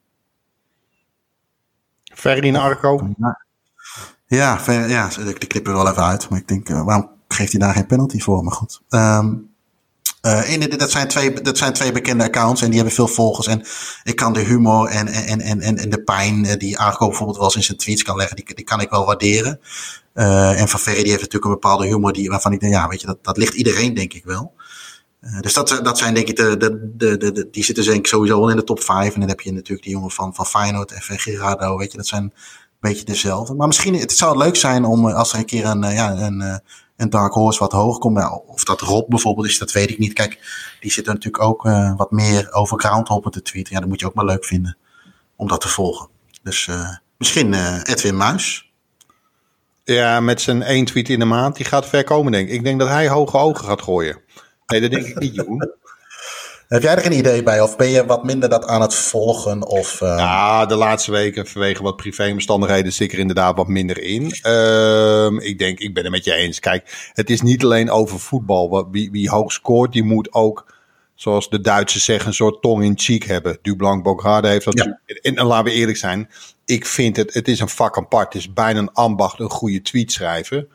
Ferdinand Arco. Ja, ver, ja, die knippen we wel even uit. Maar ik denk, waarom geeft hij daar geen penalty voor? Maar goed. Um, in, dat, zijn twee, dat zijn twee bekende accounts en die hebben veel volgers. En ik kan de humor en, en, en, en, en de pijn die Arco bijvoorbeeld wel eens in zijn tweets kan leggen, die, die kan ik wel waarderen. Uh, en Van Ferry die heeft natuurlijk een bepaalde humor die, waarvan ik denk, ja, weet je, dat, dat ligt iedereen denk ik wel. Dus dat, dat zijn denk ik de, de, de, die zitten denk ik sowieso wel in de top 5. En dan heb je natuurlijk die jongen van, van Feyenoord en Gerardo, weet je, dat zijn een beetje dezelfde. Maar misschien, het zou leuk zijn om als er een keer een, ja, een, een Dark Horse wat hoger komt. Nou, of dat Rob bijvoorbeeld is, dat weet ik niet. Kijk, die zit er natuurlijk ook uh, wat meer over groundhoppen te tweeten. Ja, dat moet je ook maar leuk vinden om dat te volgen. Dus uh, misschien uh, Edwin Muis. Ja, met zijn één tweet in de maand, die gaat ver komen, denk ik. Ik denk dat hij hoge ogen gaat gooien. Nee, dat denk ik niet, Jeroen. Heb jij er een idee bij? Of ben je wat minder dat aan het volgen? Of, uh... Ja, de laatste weken vanwege wat privéomstandigheden zit ik er inderdaad wat minder in. Uh, ik denk, ik ben het met je eens. Kijk, het is niet alleen over voetbal. Wie, wie hoog scoort, die moet ook, zoals de Duitsers zeggen, een soort tong in cheek hebben. Dublanc Bogarde heeft dat. Ja. En, en laten we eerlijk zijn, ik vind het, het is een vak apart. Het is bijna een ambacht, een goede tweet schrijven.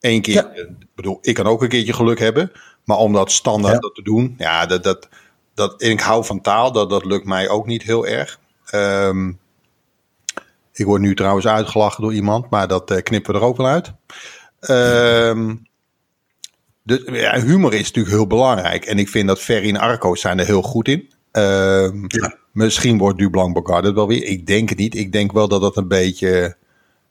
Eén keer, ja. ik bedoel, ik kan ook een keertje geluk hebben. Maar om dat standaard ja. dat te doen, ja, dat, dat, dat, ik hou van taal, dat, dat lukt mij ook niet heel erg. Um, ik word nu trouwens uitgelachen door iemand, maar dat uh, knippen we er ook wel uit. Um, de, ja, humor is natuurlijk heel belangrijk. En ik vind dat Ferry en Arco zijn er heel goed in. Um, ja. Misschien wordt Dublanc Bogard het wel weer. Ik denk het niet. Ik denk wel dat dat een beetje...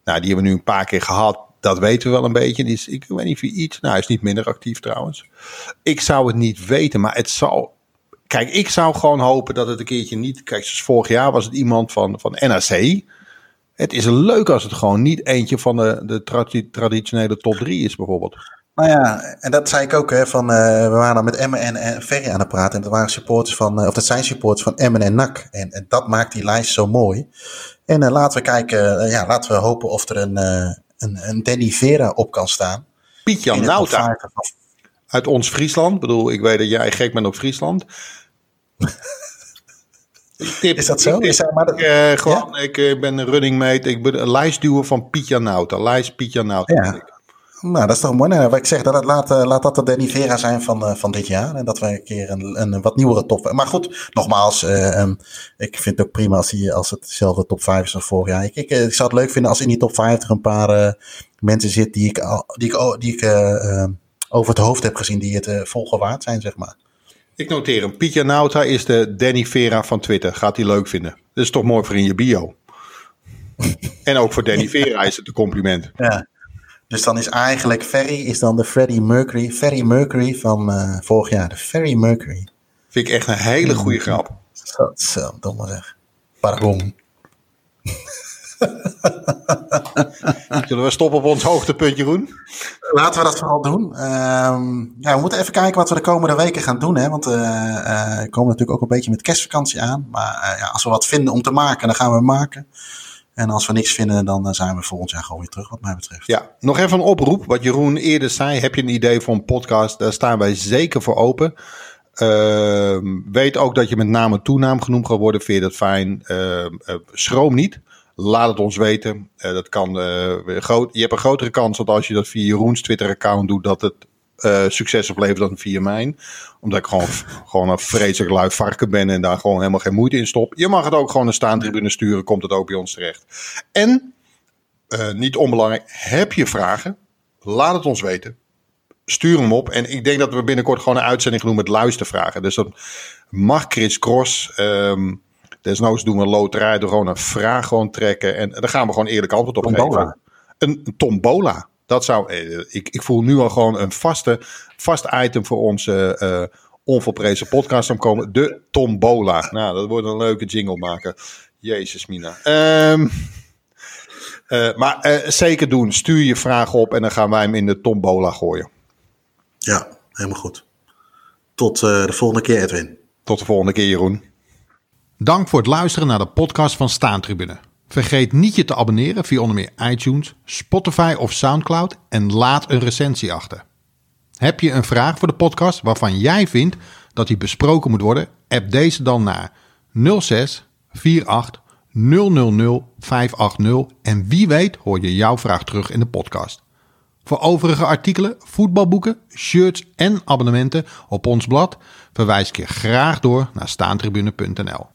Nou, die hebben we nu een paar keer gehad. Dat weten we wel een beetje. Die is, ik weet niet of hij iets... Nou, hij is niet minder actief trouwens. Ik zou het niet weten, maar het zal Kijk, ik zou gewoon hopen dat het een keertje niet. Kijk, zoals vorig jaar was het iemand van, van NAC. Het is leuk als het gewoon niet eentje van de, de tradi traditionele top 3 is, bijvoorbeeld. Nou ja, en dat zei ik ook, hè, van, uh, we waren dan met Emmen en, en Ferry aan het praten. En dat waren supporters van, uh, of dat zijn supporters van Emmen en NAC. En, en dat maakt die lijst zo mooi. En uh, laten we kijken, ja, laten we hopen of er een, een, een Danny Vera op kan staan. Piet-Jan Nauta. Uit ons Friesland. Ik bedoel, ik weet dat jij gek bent op Friesland. Tip, is dat zo? Is dat, maar dat, uh, gewoon, ja? ik uh, ben een running mate. Ik ben een lijstduwer van Pietja Nauta. Lijst Nauta. Ja. Nou, dat is toch mooi. Nou, wat ik zeg, dat laat, uh, laat dat de Danny Vera zijn van, van dit jaar. En dat we een keer een, een wat nieuwere top... Maar goed, nogmaals, uh, um, ik vind het ook prima als, die, als het dezelfde top 5 is als vorig jaar. Ik, ik, ik zou het leuk vinden als in die top 50 een paar mensen zit die ik, die ik, die ik over het hoofd heb gezien, die het volgen waard zijn, zeg maar. Ik noteer hem. Pietje Nauta is de Danny Vera van Twitter. Gaat hij leuk vinden. Dat is toch mooi voor in je bio. (laughs) en ook voor Danny Vera is het een compliment. Ja. Dus dan is eigenlijk Ferry is dan de Freddie Mercury. Ferry Mercury van uh, vorig jaar. De Ferry Mercury. Vind ik echt een hele goede grap. Zo, zo domme zeg. Pardon. (laughs) Zullen we stoppen op ons hoogtepunt, Jeroen? Laten we dat vooral doen. Ehm, ja, we moeten even kijken wat we de komende weken gaan doen. Hè? Want uh, uh, we komen natuurlijk ook een beetje met kerstvakantie aan. Maar uh, ja, als we wat vinden om te maken, dan gaan we maken. En als we niks vinden, dan zijn we volgend jaar gewoon weer terug, wat mij betreft. Ja, nog even een oproep. Wat Jeroen eerder zei. Heb je een idee voor een podcast? Daar staan wij zeker voor open. Ehm, weet ook dat je met naam en toenaam genoemd gaat worden. Vind je dat fijn? Ehm, schroom niet. Laat het ons weten. Uh, dat kan, uh, groot, je hebt een grotere kans dat als je dat via Jeroens Twitter-account doet, dat het uh, succes oplevert dan via mijn. Omdat ik gewoon, gewoon een vreselijk lui varken ben en daar gewoon helemaal geen moeite in stop. Je mag het ook gewoon een staantribune sturen, komt het ook bij ons terecht. En, niet onbelangrijk, heb je vragen? Laat het ons weten. Stuur hem op. En ik denk dat we binnenkort gewoon een uitzending gaan doen met luistervragen. Dus dat mag Chris Cross. Um, Desnoods doen we een loterij door gewoon een vraag gewoon trekken. En daar gaan we gewoon eerlijk antwoord op tombola. geven. Een, een tombola. Dat zou, eh, ik, ik voel nu al gewoon een vaste, vast item voor onze uh, onvolprezen podcast komen. De tombola. Nou, dat wordt een leuke jingle maken. Jezus, Mina. Um, uh, maar uh, zeker doen. Stuur je vraag op en dan gaan wij hem in de tombola gooien. Ja, helemaal goed. Tot de volgende keer, Edwin. Tot de volgende keer, Jeroen. Dank voor het luisteren naar de podcast van Staantribune. Vergeet niet je te abonneren via onder meer iTunes, Spotify of Soundcloud en laat een recensie achter. Heb je een vraag voor de podcast waarvan jij vindt dat die besproken moet worden? App deze dan naar 06 48 000 580 en wie weet hoor je jouw vraag terug in de podcast. Voor overige artikelen, voetbalboeken, shirts en abonnementen op ons blad verwijs ik je graag door naar staantribune.nl.